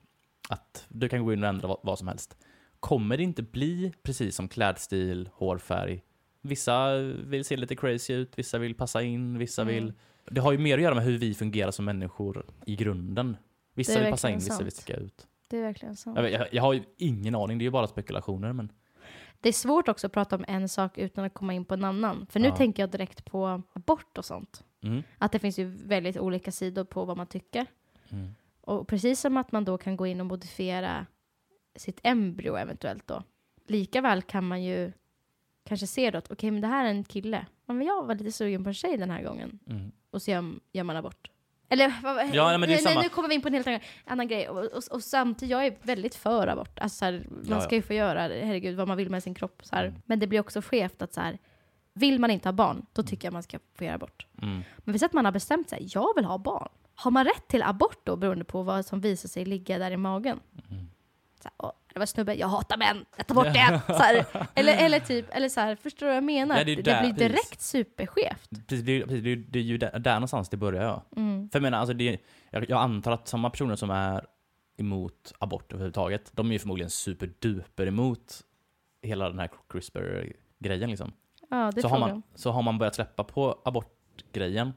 att du kan gå in och ändra vad, som helst. Kommer det inte bli precis som klädstil, hårfärg? Vissa vill se lite crazy ut, vissa vill passa in, vissa Mm. vill... Det har ju mer att göra med hur vi fungerar som människor i grunden. Vissa vill passa in, vissa vill sticka ut. Det är verkligen sant. Jag, jag, jag har ju ingen aning, det är ju bara spekulationer men... Det är svårt också att prata om en sak utan att komma in på en annan. För nu Ja. tänker jag direkt på abort och sånt. Mm. Att det finns ju väldigt olika sidor på vad man tycker. Mm. Och precis som att man då kan gå in och modifiera sitt embryo eventuellt då. Lika väl kan man ju kanske se då att okej, men det här är en kille. Men jag var lite sugen på en tjej den här gången. Mm. Och så gör, gör man abort. Eller vad, Ja, nej, samma. nu kommer vi in på en helt annan, annan grej. Och, och, och samtidigt, jag är väldigt för abort. Alltså, så här, man Ja, ska ju få göra, herregud, vad man vill med sin kropp. Så här. Mm. Men det blir också skevt att så här, vill man inte ha barn, då tycker jag man ska få göra abort. Mm. Men vi säger att man har bestämt sig, jag vill ha barn. Har man rätt till abort då beroende på vad som visar sig ligga där i magen? Mm. Så här, Åh, det var snubbe, jag hatar män, jag tar bort det. Så här, eller, eller typ, eller så här, förstår du vad jag menar? Ja, det det, blir precis. direkt superskevt. Precis, det, precis, det, det är ju där, där någonstans det börjar ja. Mm. För jag menar, alltså det, jag, jag antar att samma personer som är emot abort överhuvudtaget, de är ju förmodligen superduper emot hela den här CRISPR-grejen liksom. Ja, det Så har, man, så har man börjat släppa på abortgrejen,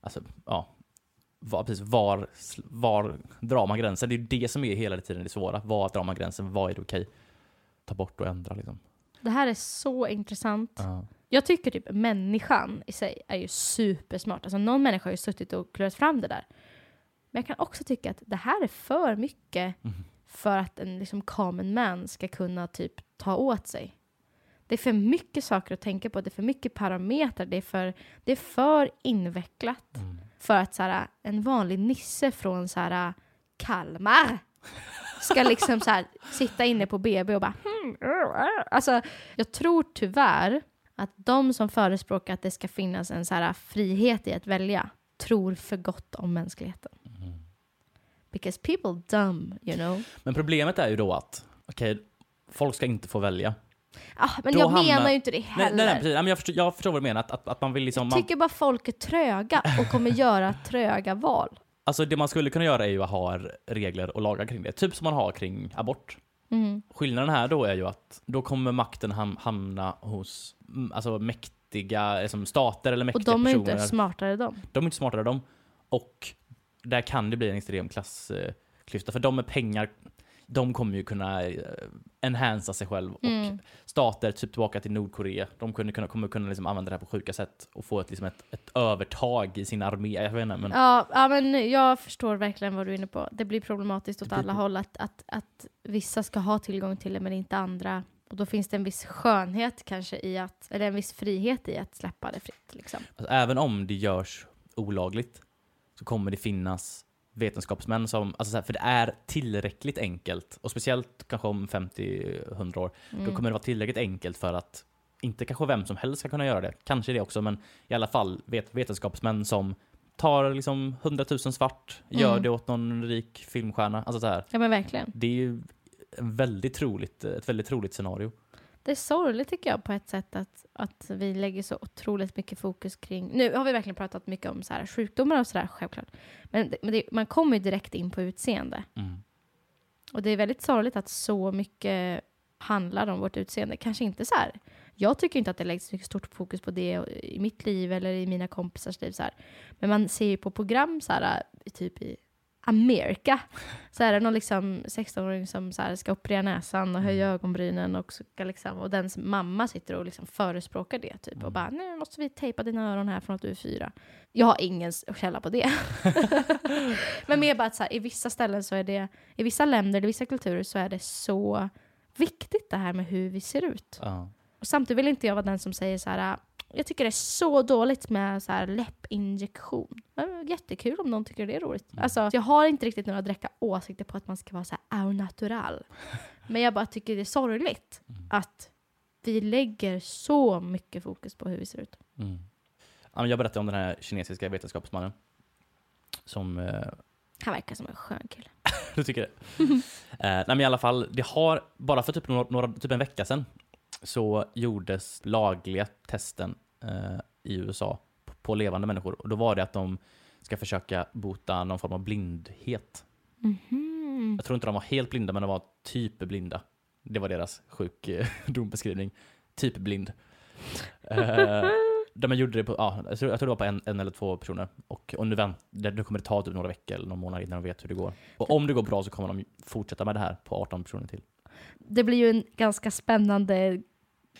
alltså ja, var, precis, var, var drar man gränsen? Det är det som är hela tiden det svåra. Var drar man gränsen? Vad är det okej? Ta bort och ändra liksom. Det här är så intressant. Ja. Jag tycker typ människan i sig är ju supersmart. Alltså någon människa har ju suttit och klurat fram det där. Men jag kan också tycka att det här är för mycket Mhm. för att en liksom common man ska kunna typ ta åt sig. Det är för mycket saker att tänka på, det är för mycket parametrar, det är för, det är för invecklat Mm. för att så här, en vanlig nisse från så här, Kalmar ska liksom så här, sitta inne på BB och bara hmm, uh, uh. Alltså, jag tror tyvärr att de som förespråkar att det ska finnas en så här frihet i att välja tror för gott om mänskligheten. Because people dumb, you know. Men problemet är ju då att, okej, folk ska inte få välja. Ah, men Då jag hamnar- menar ju inte det heller. nej, nej precis. Nej, men jag, förstår, jag förstår vad du menar, att, att, att man vill liksom... jag Man, tycker bara folk är tröga och kommer göra tröga val. alltså det man skulle kunna göra är ju att ha regler och lagar kring det. Typ som man har kring abort. Mm. Skillnaden här då är ju att då kommer makten ham hamna hos alltså mäktiga liksom stater eller Och mäktiga de är personer. inte smartare de. De är inte smartare de. Och där kan det bli en extrem klassklyfta. För de med pengar, de kommer ju kunna eh, enhansa sig själv. Och Mm. stater, typ tillbaka till Nordkorea, de kunde kunna, kommer kunna liksom använda det här på sjuka sätt och få ett, liksom ett, ett övertag i sin armé. Jag vet inte, men Ja, ja, men jag förstår verkligen vad du är inne på. Det blir problematiskt åt blir alla håll att, att, att vissa ska ha tillgång till det men inte andra. Och då finns det en viss skönhet kanske i att, eller en viss frihet i att släppa det fritt. Liksom. alltså, även om det görs olagligt så kommer det finnas vetenskapsmän som, alltså så här, för det är tillräckligt enkelt, och speciellt kanske om 50-100 år, Då Mm. kommer det vara tillräckligt enkelt för att inte kanske vem som helst ska kunna göra det. Kanske det också, men i alla fall vet, vetenskapsmän som tar liksom 100 000 svart, gör Mm. det åt någon rik filmstjärna. Alltså så här, Ja men verkligen. det är ju väldigt troligt, ett väldigt troligt scenario. Det är sorgligt tycker jag på ett sätt att, att vi lägger så otroligt mycket fokus kring... Nu har vi verkligen pratat mycket om så här sjukdomar och sådär, självklart. Men, men det, man kommer ju direkt in på utseende. Mm. Och det är väldigt sorgligt att så mycket handlar om vårt utseende. Kanske inte så här. Jag tycker inte att det läggs så mycket stort fokus på det i mitt liv eller i mina kompisars liv. Så här. Men man ser ju på program så här, typ i Amerika. Så är det någon liksom 16-åring som så här ska operera näsan och höja ögonbrynen och, ska liksom, och dens mamma sitter och liksom förespråkar det typ och bara nu måste vi tejpa dina öron här från att du är fyra. Jag har ingen källa på det. Men mer bara att så här, i vissa ställen så är det, i vissa länder, i vissa kulturer så är det så viktigt det här med hur vi ser ut. Ja. Och samtidigt vill inte jag vara den som säger så här, jag tycker det är så dåligt med så här läppinjektion. Jättekul om någon tycker det är roligt. Mm. Alltså, jag har inte riktigt några direkta åsikter på att man ska vara så här au natural. Men jag bara tycker det är sorgligt Mm. att vi lägger så mycket fokus på hur vi ser ut. Mm. Jag berättade om den här kinesiska vetenskapsmannen. Som eh, Han verkar som en skön kille. Du tycker det? eh, nej men i alla fall, det har, bara för typ, några, typ en vecka sedan, så gjordes lagliga testen eh, i USA på, på levande människor. Och då var det att de ska försöka bota någon form av blindhet. Mhm. Jag tror inte de var helt blinda, men de var typ blinda. Det var deras sjukdombeskrivning. typ blind. Eh, de gjorde det på, ja, jag tror, det var på en, en eller två personer. Och, och nu, vänt, det, kommer ta typ några veckor eller någon månad innan de vet hur det går. Och om det går bra så kommer de fortsätta med det här på 18 personer till. Det blir ju en ganska spännande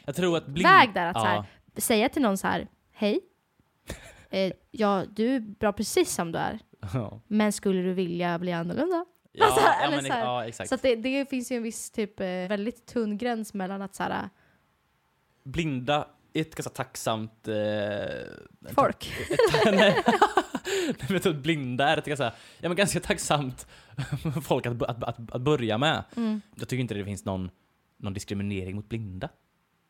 Jag tror att blind... väg där att så ja, här, säga till någon så här, hej, eh, ja, du är bra precis som du är, ja. men skulle du vilja bli annorlunda? Ja, Alltså, ja, men, så ja. Så det, det finns ju en viss typ eh, väldigt tunn gräns mellan att så här, Blinda är ett ganska tacksamt... Eh, folk. Ett, nej, men typ blinda är ett ganska, ja, men ganska tacksamt folk att, att, att, att börja med. Mm. Jag tycker inte det finns någon, någon diskriminering mot blinda.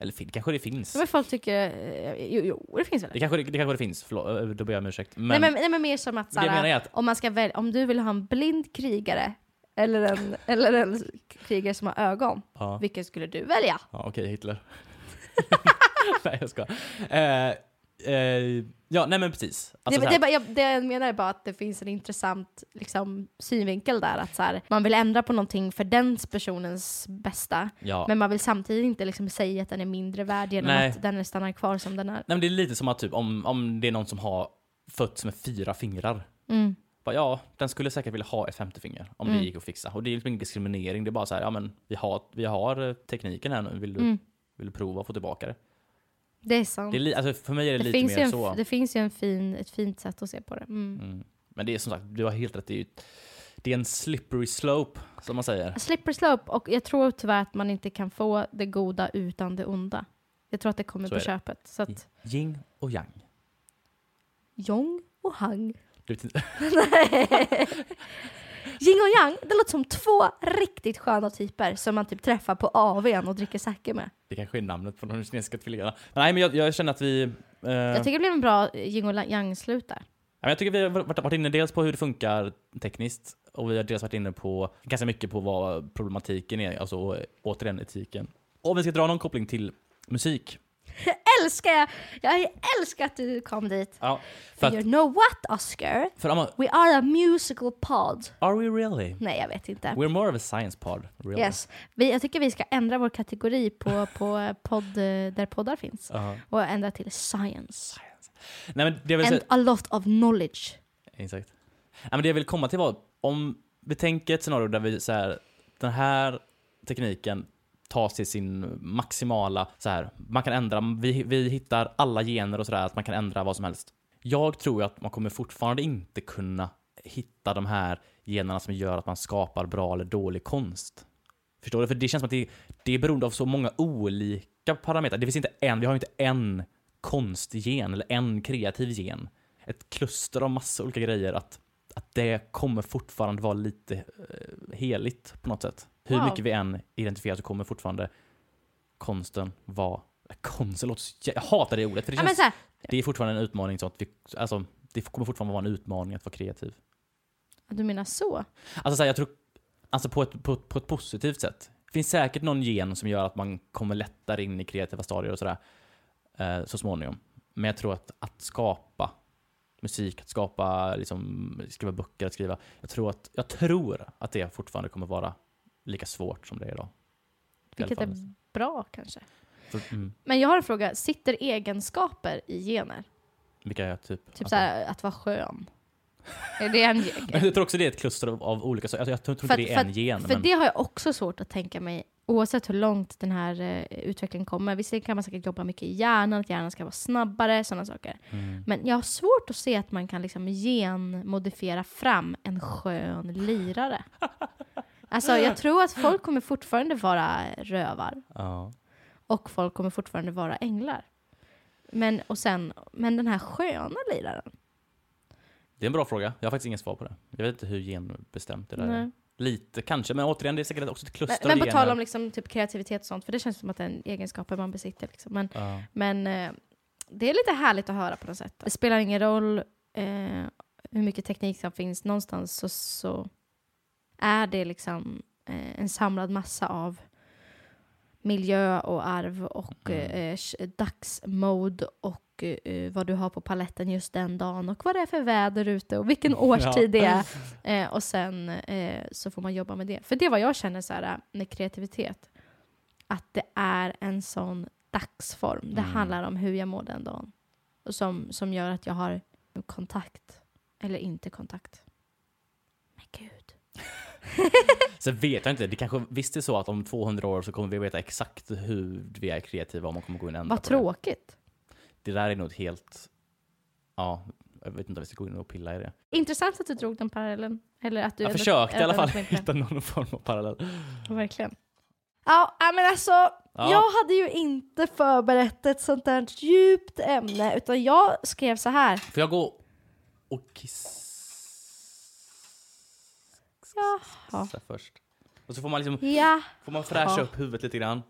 Eller fin- kanske det finns. Men folk tycker, eh, jo, jo, det finns väl. Det kanske det, det, kanske det finns, förlåt, eh, då ber jag om ursäkt. Men, nej, men, nej men mer som att så det jag här, menar är att, om, man ska välja, om du vill ha en blind krigare eller en, eller en krigare som har ögon, ja, vilken skulle du välja? ja okej Hitler. nej jag ska. Eh, eh, ja, nej men precis. Alltså, det, det, här, är bara- jag, det jag menar är bara att det finns en intressant liksom, synvinkel där. Att så här, man vill ändra på någonting för den personens bästa. ja. Men man vill samtidigt inte liksom, säga att den är mindre värd genom Nej. att den stannar kvar som den är. Nej, men det är lite som att typ, om, om det är någon som har fötts med fyra fingrar. Mm. Bara, ja, den skulle säkert vilja ha ett femte finger om Mm. det gick att fixa. Och det är liksom ingen diskriminering, det är bara så här, ja men vi har, vi har eh, tekniken här nu, vill du, Mm. vill du prova att få tillbaka det? Det är sant. det är li, alltså, för mig är det, Det, lite mer en, så. det finns ju en fin, ett fint sätt att se på det. Mm. Mm. Men det är som sagt, du har helt rätt, det är, ju, det är en slippery slope, som man säger. Slipper slope, och jag tror tyvärr att man inte kan få det goda utan det onda. Jag tror att det kommer Så på det. köpet. Så att Yin och yang. Jong och Hang. Du vet inte- Yin och yang, det låter som två riktigt sköna typer som man typ träffar på AWn och dricker sake med. Det kanske är namnet på de kinesiska tvillingarna. Nej, men jag, jag känner att vi... Eh, Jag tycker det blev en bra yin och yang-slut där. Ja, men Jag tycker vi har varit varit inne dels på hur det funkar tekniskt och vi har dels varit inne på ganska mycket på vad problematiken är, alltså återigen etiken. Och om vi ska dra någon koppling till musik. Älskar jag! Jag älskar att du kom dit. Ja, för att, you know what Oscar? för om, We are a musical pod. are we really? Nej, jag vet inte. We're more of a science pod, really. Yes. Vi, jag tycker vi ska ändra vår kategori på, på podd eh, där poddar finns. Ja. Och ändra till science. Nej men det vill And säga, a lot of knowledge. exakt. Nej, men det jag vill komma till var, om vi tänker ett scenario där vi så här, den här tekniken tas till sin maximala, så här, man kan ändra, vi, vi hittar alla gener och sådär, att man kan ändra vad som helst. Jag tror ju att man kommer fortfarande inte kunna hitta de här generna som gör att man skapar bra eller dålig konst. Förstår du? För det känns som att det, det är beroende av så många olika parametrar. Det finns inte en, vi har ju inte en konstgen eller en kreativ gen. Ett kluster av massa olika grejer att, att det kommer fortfarande vara lite eh, heligt på något sätt. Hur Wow. mycket vi än identifierar så kommer fortfarande konsten vara Konsten låter så, jag hatar det ordet för det, Ja, känns, det är fortfarande en utmaning så att vi, alltså, det kommer fortfarande vara en utmaning att vara kreativ. du menar så? Alltså så här, jag tror, alltså på ett, på, på ett positivt sätt. Det finns säkert någon gen som gör att man kommer lättare in i kreativa stadier och sådär eh, så småningom. Men jag tror att, att skapa musik, att skapa, liksom, skriva böcker, att skriva. Jag tror, att, jag tror att det fortfarande kommer vara lika svårt som det är idag. Vilket är bra kanske. För, mm, Men jag har en fråga. Sitter egenskaper i gener? vilka är typ? Typ alltså- så här, att vara skön. Är det en gen? Jag tror också det är ett kluster av, av olika saker. Alltså, jag tror, inte det är en gen. För men, det har jag också svårt att tänka mig, oavsett hur långt den här eh, utvecklingen kommer. Visserligen kan man säkert jobba mycket i hjärnan, att hjärnan ska vara snabbare, sådana saker. mm, Men jag har svårt att se att man kan liksom genmodifiera fram en skön lirare. Alltså jag tror att folk kommer fortfarande vara rövar. ja. Och folk kommer fortfarande vara änglar. Men, och sen, men den här sköna liraren? Det är en bra fråga. Jag har faktiskt inget svar på det. Jag vet inte hur genbestämt det där är. Lite kanske, men återigen, det är säkert också ett kluster Men, men på tal om liksom, typ kreativitet och sånt, för det känns som att det är en egenskaper man besitter. Liksom. Men, Ja. men eh, det är lite härligt att höra på något sätt. Det spelar ingen roll eh, hur mycket teknik som finns, någonstans så, så är det liksom eh, en samlad massa av miljö och arv och Mm. eh, dagsmode och eh, vad du har på paletten just den dagen och vad det är för väder ute och vilken årstid det är. Eh, och sen eh, så får man jobba med det. För det är vad jag känner så här, med kreativitet. Att det är en sån dagsform. Det Mm. handlar om hur jag mår den dagen. Och som, som gör att jag har kontakt. Eller inte kontakt. Med Gud. Sen vet jag inte, det kanske visst är så att om 200 år så kommer vi veta exakt hur vi är kreativa om man kommer gå in och ändra Vad på tråkigt. det. Det där är nog helt... Ja, jag vet inte om vi ska gå in och pilla i det. Intressant att du drog den parallellen. Eller att du Jag försökte i alla fall hitta någon form av parallell. Verkligen. Ja, men alltså. Ja. Jag hade ju inte förberett ett sånt där djupt ämne. Utan jag skrev så här. Får jag gå och kissa Jaha. först? Och så får man liksom, Ja, får man fräscha Ja. upp huvudet lite grann.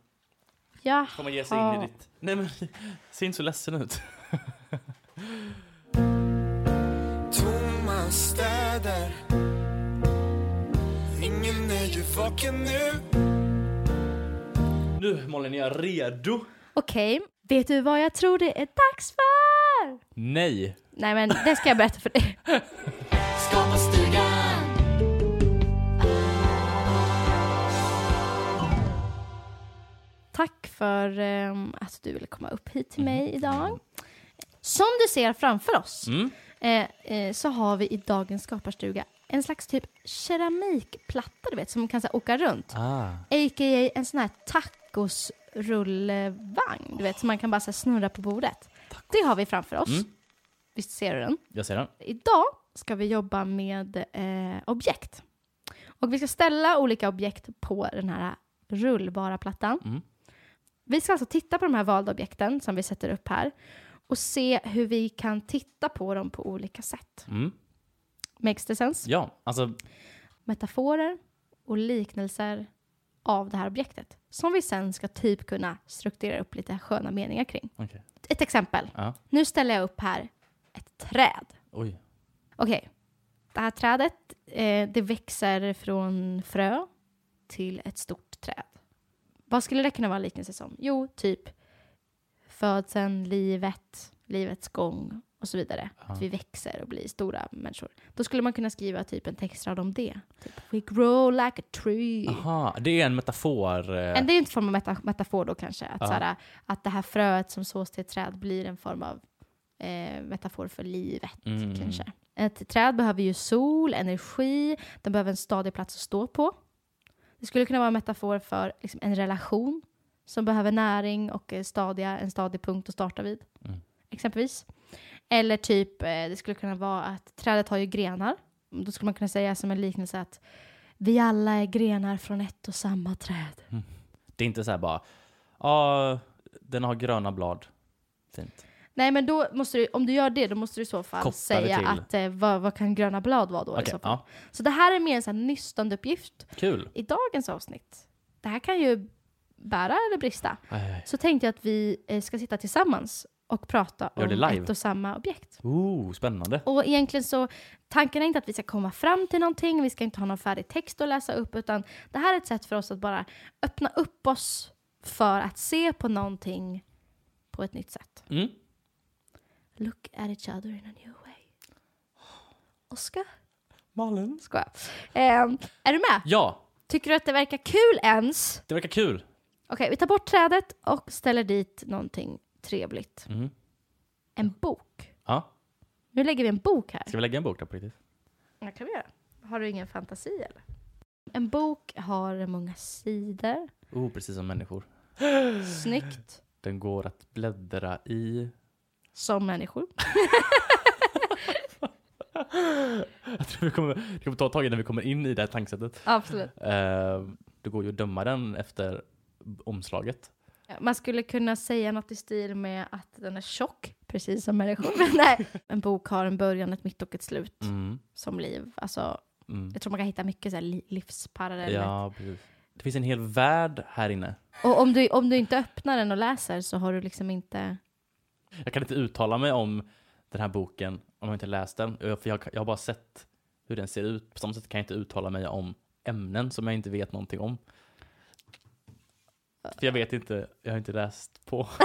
ja. Får man ge sig in i ditt... Nej men, ser inte så ledsen ut. Tomma städer Ingen är ju vaken nu Nu Malin, är jag redo? Okej, vet du vad jag tror det är dags för? Nej! Nej men det ska jag berätta för dig. Tack för ehm, att du ville komma upp hit till mig idag. Som du ser framför oss Mm. eh, eh, så har vi i dagens skaparstuga en slags typ keramikplatta du vet som kan så här, åka runt. Ah. A.k.a. en sån här tacosrullevagn du vet som man kan bara så här, snurra på bordet. Det har vi framför oss. Mm. Visst ser du den? Jag ser den. Idag ska vi jobba med eh, objekt. Och vi ska ställa olika objekt på den här rullbara plattan. Mm. Vi ska alltså titta på de här valda objekten som vi sätter upp här och se hur vi kan titta på dem på olika sätt. Mm. Makes det sense? Ja, alltså metaforer och liknelser av det här objektet. Som vi sen ska typ kunna strukturera upp lite sköna meningar kring. Okej. Ett exempel. Ja. Nu ställer jag upp här ett träd. Oj. Okej. Det här trädet, eh, det växer från frö till ett stort träd. Vad skulle det kunna vara liknelse som? Jo, typ födseln, livet, livets gång och så vidare. Ja. Att vi växer och blir stora människor. Då skulle man kunna skriva typ en textrad om det. Typ, We grow like a tree. Aha, det är en metafor. eh, Men det är inte form av meta metafor då kanske. Att, Ja. såhär, att det här fröet som sås till ett träd blir en form av eh, metafor för livet. Mm. kanske. Ett träd behöver ju sol, energi, den behöver en stadig plats att stå på. Det skulle kunna vara en metafor för liksom, en relation som behöver näring och eh, stadiga, en stadig punkt att starta vid. Mm. Exempelvis. Eller typ, eh, det skulle kunna vara att trädet har ju grenar. Då skulle man kunna säga som en liknelse att vi alla är grenar från ett och samma träd. Det är inte så här bara, ja, den har gröna blad. Fint. Nej men då måste du, om du gör det, då måste du i så fall Koppla säga att eh, vad, vad kan gröna blad vara då? i Okej, så, fall? ja. så det här är mer en sån här nystandeuppgift Kul. i dagens avsnitt. Det här kan ju bära eller brista. Aj, aj. Så tänkte jag att vi eh, ska sitta tillsammans och prata om ett och samma objekt. Ooh, spännande. Och egentligen så, tanken är inte att vi ska komma fram till någonting, vi ska inte ha någon färdig text att läsa upp, utan det här är ett sätt för oss att bara öppna upp oss för att se på någonting på ett nytt sätt. Mm. Look at each other in a new way. Oskar? Malin. Skojar. Ehm, är du med? Ja, Tycker du att det verkar kul ens? det verkar kul. Okej, vi tar bort trädet och ställer dit någonting trevligt. Mm. En bok. Ja, Nu lägger vi en bok här. ska vi lägga en bok där på riktigt? Ja, kan vi göra. Har du ingen fantasi eller? En bok har många sidor. Oh, precis som människor. Snyggt. Den går att bläddra i. Som människor. Jag tror vi kommer, det kommer ta ett tag innan vi kommer in i det här tankesättet. Absolut. Eh, det går ju att döma den efter omslaget. Man skulle kunna säga något i stil med att den är tjock, precis som människor. Nej. En bok har en början, ett mitt och ett slut. Mm. Som liv. Alltså, Mm. jag tror man kan hitta mycket så livsparalleller. Ja, precis. Det finns en hel värld här inne. Och om du, om du inte öppnar den och läser så har du liksom inte... Jag kan inte uttala mig om den här boken om jag inte läst den. För jag, jag har bara sett hur den ser ut. På samma sätt kan jag inte uttala mig om ämnen som jag inte vet någonting om. För jag vet inte, jag har inte läst på.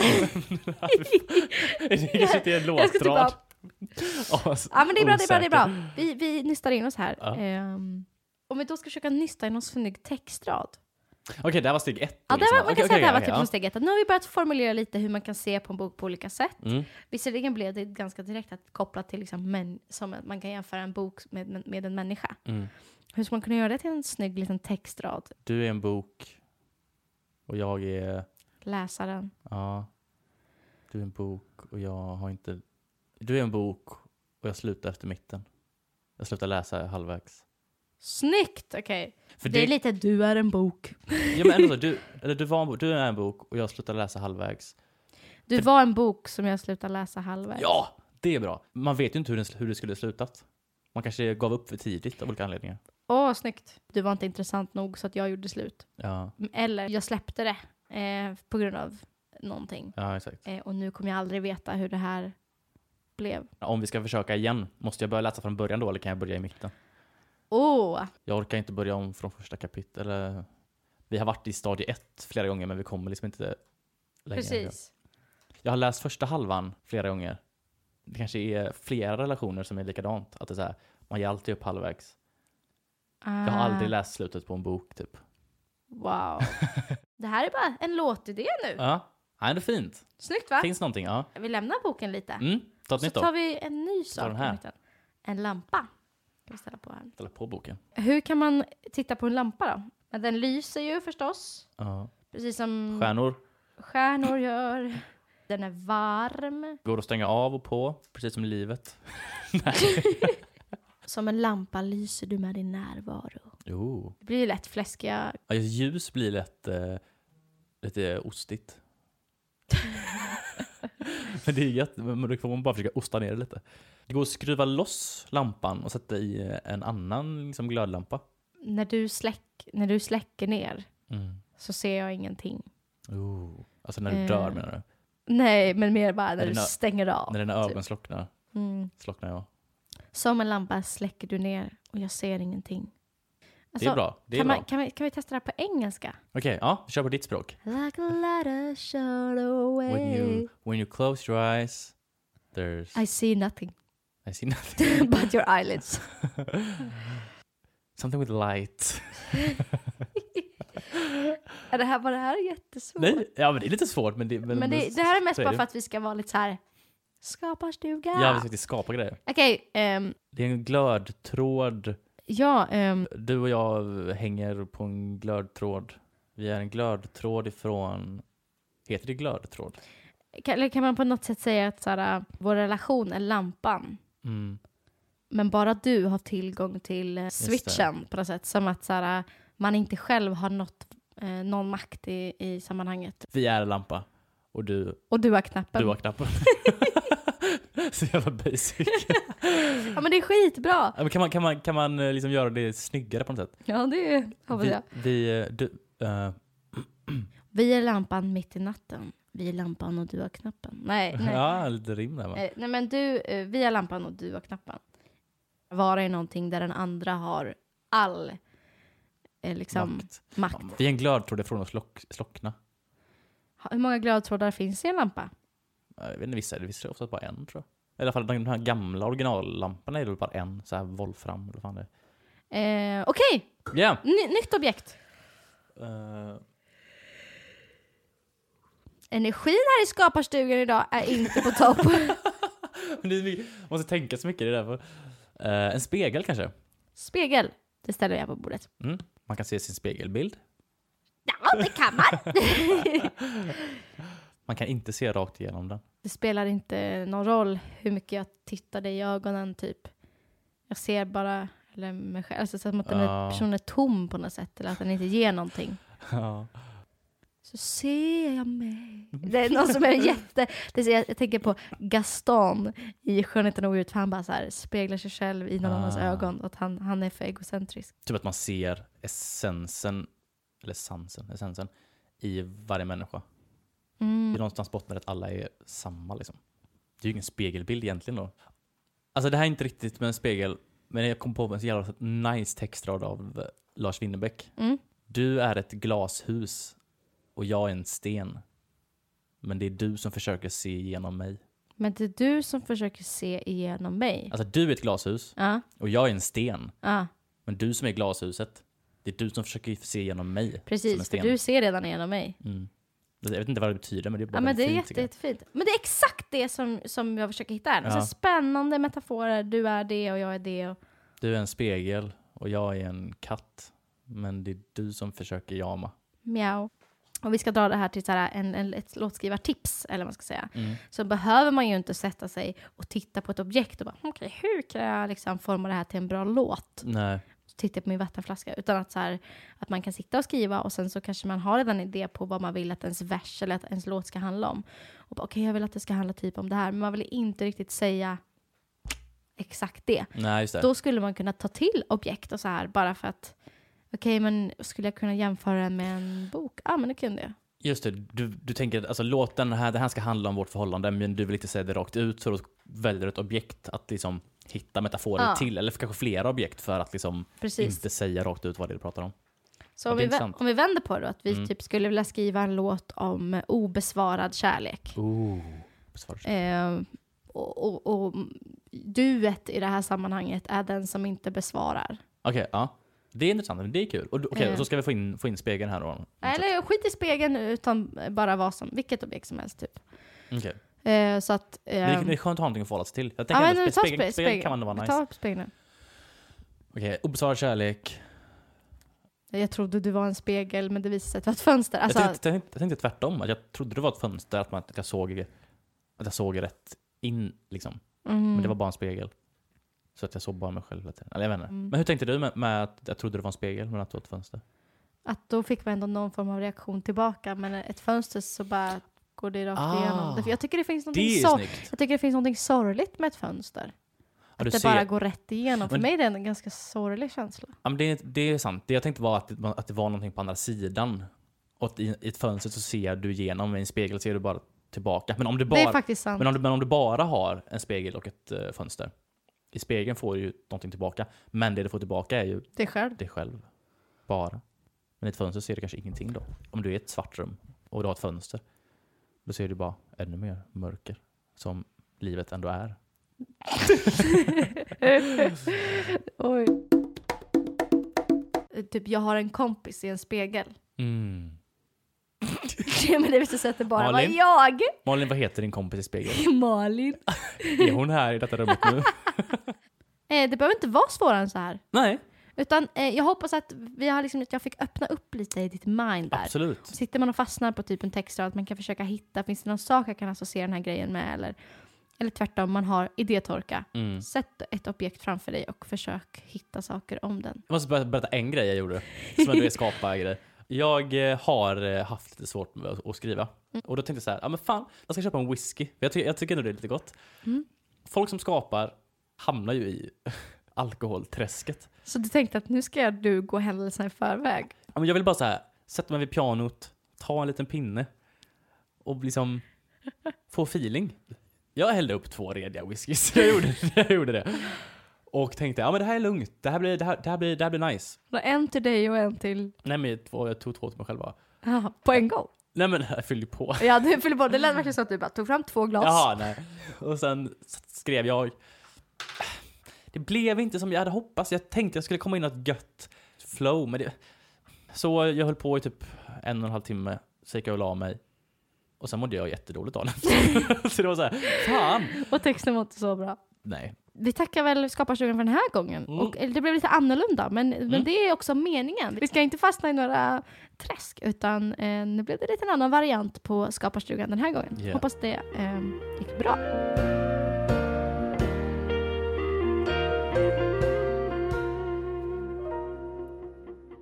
det kanske inte är en typ låtrad. bara- Ja men det är bra, det är bra, det är bra. Vi, vi nystar in oss här. Ja. Ehm, om vi då ska försöka nysta in någon snygg textrad. Okej, det här var steg ett. Ja, liksom. var, man kan säga att det här var typ ja. steg ett. Nu har vi börjat formulera lite hur man kan se på en bok på olika sätt. Mm. Visserligen blev det ganska direkt att koppla till liksom män, som att man kan jämföra en bok med, med en människa. Mm. Hur ska man kunna göra det till en snygg liten textrad? Du är en bok och jag är, Läsaren. ja, du är en bok och jag har inte, du är en bok och jag slutar efter mitten. Jag slutar läsa halvvägs. Snyggt! Okej. För Det är lite du är en bok. Ja men ändå så, du, eller du, var en bok, du är en bok och jag slutar läsa halvvägs. Du För- var en bok som jag slutade läsa halvvägs. Ja, det är bra. Man vet ju inte hur, den, hur det skulle slutat. Man kanske gav upp för tidigt av olika anledningar. Åh, snyggt. Du var inte intressant nog så att jag gjorde slut. Ja, Eller jag släppte det eh, på grund av någonting. ja exakt. Eh, och nu kommer jag aldrig veta hur det här blev. Om vi ska försöka igen, måste jag börja läsa från början då eller kan jag börja i mitten? Åh! Jag orkar inte börja om från första kapitel. Vi har varit i stadie ett flera gånger men vi kommer liksom inte längre. Precis. Jag har läst första halvan flera gånger. Det kanske är flera relationer som är likadant. Att det är så här, man ger alltid upp halvvägs. Jag har Ah, aldrig läst slutet på en bok typ. Wow. det här är bara en låtidé nu. Ja, ja det är fint. Snyggt va? Finns någonting, ja. Vi lämnar boken lite. Mm, ta ett Så nytt då. tar vi en ny sak den här. En lampa. Kan vi ställa på här. Ställa på boken. Hur kan man titta på en lampa då? Den lyser ju förstås. Ja. Precis som Stjärnor stjärnor gör. Den är varm. går att stänga av och på, precis som livet. Som en lampa lyser du med din närvaro. Jo. Det blir ju lätt fläskiga. Ja, ljus blir lätt eh, lite ostigt. men det är jätte, men då får man bara försöka osta ner det lite. Det går att skruva loss lampan och sätta i en annan liksom, glödlampa. när, du släck, när du släcker ner Mm. så ser jag ingenting. Ooh. Alltså när du Eh, dör menar du? Nej, men mer bara när När du dina- stänger av. När dina typ. ögon slocknar? Mm. Slocknar jag. Som en lampa släcker du ner och jag ser ingenting. Det Alltså, är bra. Det är kan, bra. man, kan, vi, kan vi testa det här på engelska? Okej, ja, vi kör på ditt språk. Like a ladder shot away. When you, when you close your eyes, there's... I see nothing I see nothing. but your eyelids. Something with light. Är det här, var det här jättesvårt? Nej, ja men det är lite svårt men det... Men det, det här är mest bara det. för att vi ska vara lite så här skaparstuga. Ja, vi ska skapa grejer. Okej, ehm, Det är en glödtråd. Ja, ehm, Du och jag hänger på en glödtråd. Vi är en glödtråd ifrån... Heter det glödtråd? kan, eller kan man på något sätt säga att så här, vår relation är lampan? Mm. Men bara du har tillgång till eh, switchen på något sätt. Som att så här, man inte själv har nått, eh, någon makt i, i sammanhanget. Vi är lampa. Och du, Och du har knappen. du har knappen. Så jävla basic. Ja men det är skitbra! Ja, men kan, man, kan, man, kan man eh, liksom göra det snyggare på något sätt? Ja det hoppas Vi, jag. vi, eh, du, eh, Vi är lampan mitt i natten. Vi är lampan och du har knappen. Nej, nej. ja, lite rim där va? Nej men du, vi är lampan och du har knappen. Vara är någonting där den andra har all liksom, makt. Makt. Vi är en glödtråd ifrån att slock, slockna. Hur många glödtrådar finns i en lampa? Jag vet inte, vissa, vissa är oftast bara en tror jag. I alla fall de här gamla originallamporna är det väl bara en, så här volfram eller vad fan det är. Eh, Okej, Ja! ny- nytt objekt. Eh, Energin här i skaparstugan idag är inte på topp. det man måste tänka så mycket, det är därför. Eh, en spegel kanske? Spegel, det ställer jag på bordet. Mm. Man kan se sin spegelbild. Ja, det kan man. Man kan inte se rakt igenom den. det spelar inte någon roll hur mycket jag tittar dig i ögonen typ. Jag ser bara, eller mig själv, alltså som att den Ja. är, personen är tom på något sätt, eller att den inte ger någonting. Ja. Så ser jag mig. Det är någon som är jätte... Det är, så jag, jag tänker på Gaston i Skönheten och odjuret, för han bara så här, speglar sig själv i någon Ah. annans ögon. Och att han, han är för egocentrisk. Typ att man ser essensen, eller sansen, essensen, i varje människa. Det är Mm. någonstans bottnar att alla är samma liksom. Det är ju ingen spegelbild egentligen då. Alltså det här är inte riktigt med en spegel, men jag kom på en så jävla nice textrad av eh, Lars Winnerbäck. Mm. Du är ett glashus och jag är en sten. Men det är du som försöker se igenom mig. Men det är du som försöker se igenom mig. Alltså du är ett glashus Ja, och jag är en sten. ja, Men du som är glashuset, det är du som försöker se igenom mig precis. För du ser redan igenom mig. Mm. Jag vet inte vad det betyder, men det är bara Ja, men det är jätte, fint, tycker jättefint. Men det är exakt det som, som jag försöker hitta här. Ja. Så spännande metaforer. Du är det och jag är det. Och... Du är en spegel och jag är en katt. Men det är du som försöker jama. Mjau. Och vi ska dra det här till så här en, en, ett låtskrivartips, eller vad man ska säga. Mm. Så behöver man ju inte sätta sig och titta på ett objekt och bara, okej, hur kan jag liksom forma det här till en bra låt? Nej. Tittar på min vattenflaska. Utan att, så här, att man kan sitta och skriva och sen så kanske man har redan en idé på vad man vill att ens vers eller att ens låt ska handla om. Och okej, jag vill att det ska handla typ om det här. Men man vill inte riktigt säga exakt det. Nej, det. Då skulle man kunna ta till objekt och så här bara för att Okej, men skulle jag kunna jämföra den med en bok? Ja, ah, men det kunde jag. Just det, du, du tänker att alltså, låten här, det här ska handla om vårt förhållande, men du vill inte säga det rakt ut, så då väljer du ett objekt att liksom hitta metaforer Ja. till, eller kanske flera objekt för att liksom Precis. inte säga rakt ut vad det är du pratar om. Så om vi, intressant. om vi vänder på det då, att vi Mm. typ skulle vilja skriva en låt om obesvarad kärlek. Ooh. Besvarar. Eh, och, och, och duet i det här sammanhanget är den som inte besvarar. Okej, ja. Det är intressant, men det är kul. Okej, Eh. och så ska vi få in, få in spegeln här då. Eller skit i spegeln utan bara vad som, vilket objekt som helst typ. Okej. Eh, så att... Det är, ehm, det är skönt att ha någonting att förhålla sig till. Jag ja, tänker ändå nu spe- spegeln, spe- spegeln spegeln. kan ändå vara Vi nice. tar spegeln nu. Okej, obesvarad kärlek. Jag trodde du var en spegel, men det visade sig att det var ett fönster. Alltså, jag, tänkte, jag, tänkte, jag tänkte tvärtom, att jag trodde det var ett fönster, att, man, att, jag, såg, att jag såg rätt in liksom. mm. Men det var bara en spegel. Så att jag såg bara mig själv hela tiden. Eller jag vet inte. Mm. Men hur tänkte du med, med att jag trodde det var en spegel, men att det var ett fönster? Att då fick man ändå någon form av reaktion tillbaka, men ett fönster så bara går det rakt Ah. igenom. Jag tycker det finns någonting Det snyggt! Jag tycker det finns någonting sorgligt med ett fönster. Du det ser- bara går rätt igenom. För Men- mig är det en ganska sorglig känsla. Ja, men det, det är sant. Det jag tänkte var att det, att det var någonting på andra sidan. Och att i, i ett fönster så ser du igenom, i en spegel ser du bara tillbaka. Men om du bara, det är faktiskt sant. men om du, men om du bara har en spegel och ett eh, fönster. I spegeln får du ju någonting tillbaka. Men det du får tillbaka är ju Det är själv. dig själv. Bara. Men i ett fönster ser du kanske ingenting då. Om du är i ett svart rum och du har ett fönster. Då ser du bara ännu mer mörker. Som livet ändå är. Oj. Typ, jag har en kompis i en spegel. Mm. Ja, men det visste sig att det bara Malin? var jag. Malin, vad heter din kompis i spegeln? Malin. Är hon här i detta rummet nu? Eh, det behöver inte vara svårare än så här. Nej, Utan eh, jag hoppas att, vi har liksom, jag fick öppna upp lite i ditt mind där. absolut. Sitter man och fastnar på typ en textrad, att man kan försöka hitta, finns det någon sak jag kan associera den här grejen med? Eller, eller tvärtom, man har idétorka. Mm. Sätt ett objekt framför dig och försök hitta saker om den. Jag måste berätta en grej jag gjorde. Som ändå är skapa-grej. Jag eh, har eh, haft lite svårt med att- skriva. Och då tänkte jag så här, ja men fan, jag ska köpa en whisky. Jag, ty jag tycker ändå det är lite gott. Mm. Folk som skapar hamnar ju i alkoholträsket. Så du tänkte att nu ska du gå händelserna i förväg? Ja, men jag vill bara så här, sätta mig vid pianot, ta en liten pinne och liksom få feeling. Jag hällde upp två rediga whiskys. Jag gjorde, jag gjorde det. Och tänkte, ja men det här är lugnt. Det här blir, det här, det här blir, det här blir nice. En till dig och en till... Nej men två, jag tog två till mig själv bara. Ja, på en gång? Nej men jag fyllde på. Ja, du fyller på. Det lät verkligen så att du bara tog fram två glas. Jaha, nej. Och sen skrev jag. Det blev inte som jag hade hoppats. Jag tänkte jag skulle komma in i något gött flow. Men det... Så jag höll på i typ en och en halv timme. Så gick jag och la mig. Och sen mådde jag jättedåligt dagen efter. Så det var så här, fan! Och texten var inte så bra. Nej. Vi tackar väl Skaparstugan för den här gången. Mm. Och, eller det blev lite annorlunda, men, men Mm. det är också meningen. Vi ska inte fastna i några träsk, utan eh, nu blev det lite en annan variant på Skaparstugan den här gången. Yeah. Hoppas det eh, gick bra.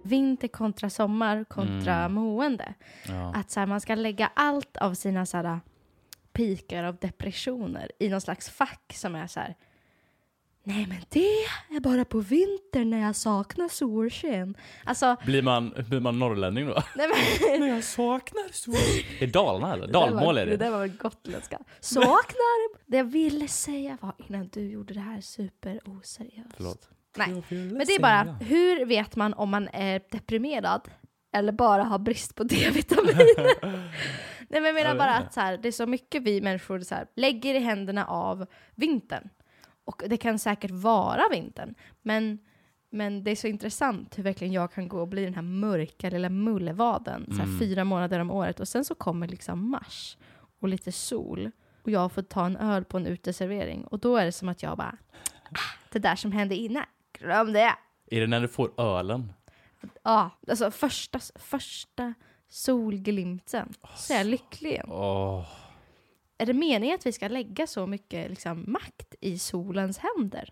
Vinter kontra sommar kontra Mm. mående. Ja. Att så här, man ska lägga allt av sina så här, pikar av depressioner i någon slags fack som är så här. Nej men det är bara på vintern när jag saknar solsken. Alltså, Blir, man, blir man norrlänning då? nej men, Men jag saknar så. Det är Dalarna eller? Dalmål var- är Det det. där var gotländska. Saknar. Det jag ville säga var innan du gjorde det här superoseriöst. Förlåt. Nej, Men det är bara, hur vet man om man är deprimerad eller bara har brist på D-vitamin? Nej men jag menar bara att så här, det är så mycket vi människor så här, lägger i händerna av vintern. Och det kan säkert vara vintern, men, men det är så intressant hur verkligen jag kan gå och bli den här mörka lilla mullvaden så här, Mm. fyra månader om året och sen så kommer liksom mars och lite sol och jag får ta en öl på en uteservering och då är det som att jag bara, "Ah, det där som hände innan, glöm det. Är det när du får ölen? Ja, alltså första, första solglimten så är jag lycklig igen. Åh. Är det meningen att vi ska lägga så mycket liksom, makt i solens händer?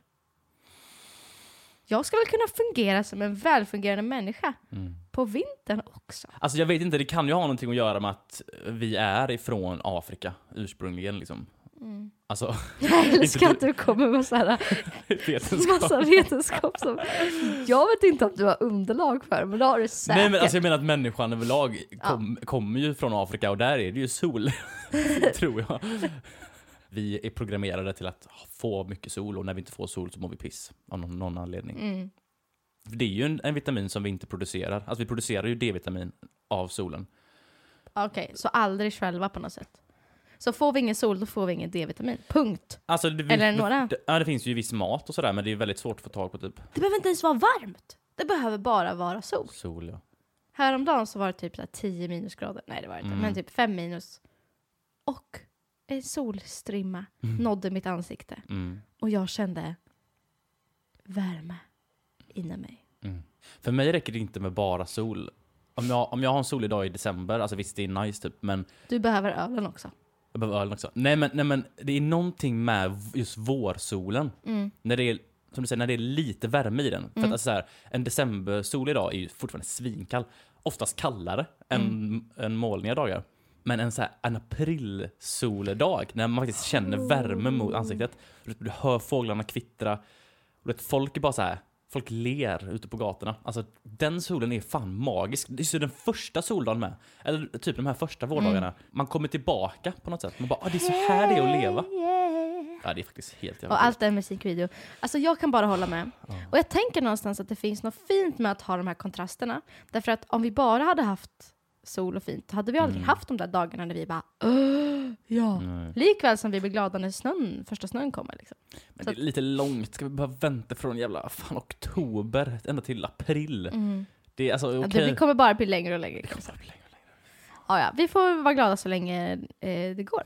Jag ska väl kunna fungera som en välfungerande människa Mm. på vintern också. Alltså jag vet inte, det kan ju ha någonting att göra med att vi är ifrån Afrika ursprungligen liksom. Alltså, Jag älskar att du kommer med så här vetenskap. massa vetenskap som jag vet inte om du har underlag för, men det har du säkert. Nej men alltså jag menar att människan överlag kom, kommer ju från Afrika och där är det ju sol, tror jag. Vi är programmerade till att få mycket sol och när vi inte får sol så mår vi piss av någon, någon anledning. Mm. Det är ju en, en vitamin som vi inte producerar. Alltså vi producerar ju D-vitamin av solen. Okej, så aldrig själva på något sätt. Så får vi ingen sol, då får vi ingen D-vitamin. Punkt. Alltså, det, Eller några. Det, ja, det finns ju viss mat och sådär men det är väldigt svårt att få tag på typ Det behöver inte ens vara varmt. Det behöver bara vara sol. sol. Ja. Häromdagen så var det typ så här 10 minusgrader. Nej, det var det inte. Mm. Men typ 5 minus. Och en solstrimma nådde mitt ansikte. Mm. Och jag kände värme inom mig. Mm. För mig räcker det inte med bara sol. Om jag, om jag har en solig dag i december, alltså visst det är nice typ, men Du behöver ölen också. Jag behöver ölen också. Nej men, nej men det är någonting med just vårsolen. Mm. När det är, som du säger, när det är lite värme i den. För att Mm. alltså så här, en decembersol idag är ju fortfarande svinkall. Oftast kallare än, Mm. än molniga dagar. Men en så här, en aprilsoldag, när man faktiskt känner värme mot ansiktet. Du, du hör fåglarna kvittra. Och du vet, folk är bara så här, folk ler ute på gatorna. Alltså den solen är fan magisk. Det är så den första soldagen med. Eller typ de här första vårdagarna. Man kommer tillbaka på något sätt. Man bara, ah, det är så här det är att leva. Ja, det är faktiskt helt jävla Och allt här musikvideo. Alltså jag kan bara hålla med. Och jag tänker någonstans att det finns något fint med att ha de här kontrasterna. Därför att om vi bara hade haft sol och fint, hade vi aldrig Mm. haft de där dagarna när vi bara "Åh, ja. Nej. Likväl som vi blir glada när snön, första snön kommer. Liksom. Men Så det är lite långt. Ska vi behöva vänta från jävla fan, oktober ända till april? Det är alltså Ja, okej. Det kommer bara bli längre och längre. Det kommer bara bli längre och längre. Ja, ja. Vi får vara glada så länge eh, det går.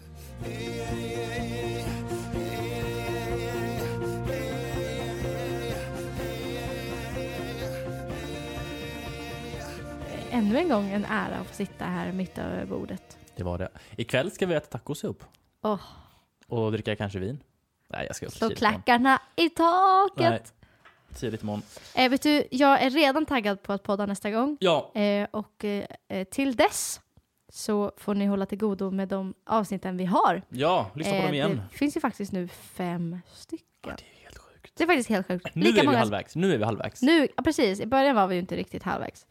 Ännu en gång en ära att få sitta här mitt över bordet. Det var det. Ikväll ska vi äta tacos ihop. Åh, Och dricka kanske vin. Nej, jag ska upp slå klackarna i taket! Nej, tidigt imorgon. Eh, vet du, jag är redan taggad på att podda nästa gång. Ja, Eh, och eh, eh, till dess så får ni hålla till godo med de avsnitten vi har. ja, lyssna på dem igen. Eh, Det finns ju faktiskt nu fem stycken. Ja, det är faktiskt helt sjukt. Nu är vi halvvägs. Nu är vi halvvägs. Nu, ja, precis. I början var vi ju inte riktigt halvvägs.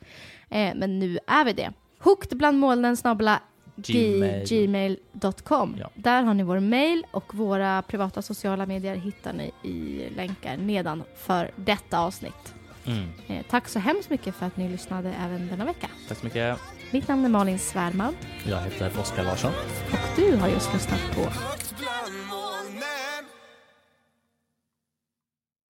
Eh, men nu är vi det. Hooked bland molnen snabbla Gmail. gmail.com. Ja. Där har ni vår mail och våra privata sociala medier hittar ni i länkar nedanför detta avsnitt. Mm. Eh, tack så hemskt mycket för att ni lyssnade även denna vecka. Tack så mycket. Mitt namn är Malin Svärman Jag heter Oskar Larsson. och du har just lyssnat på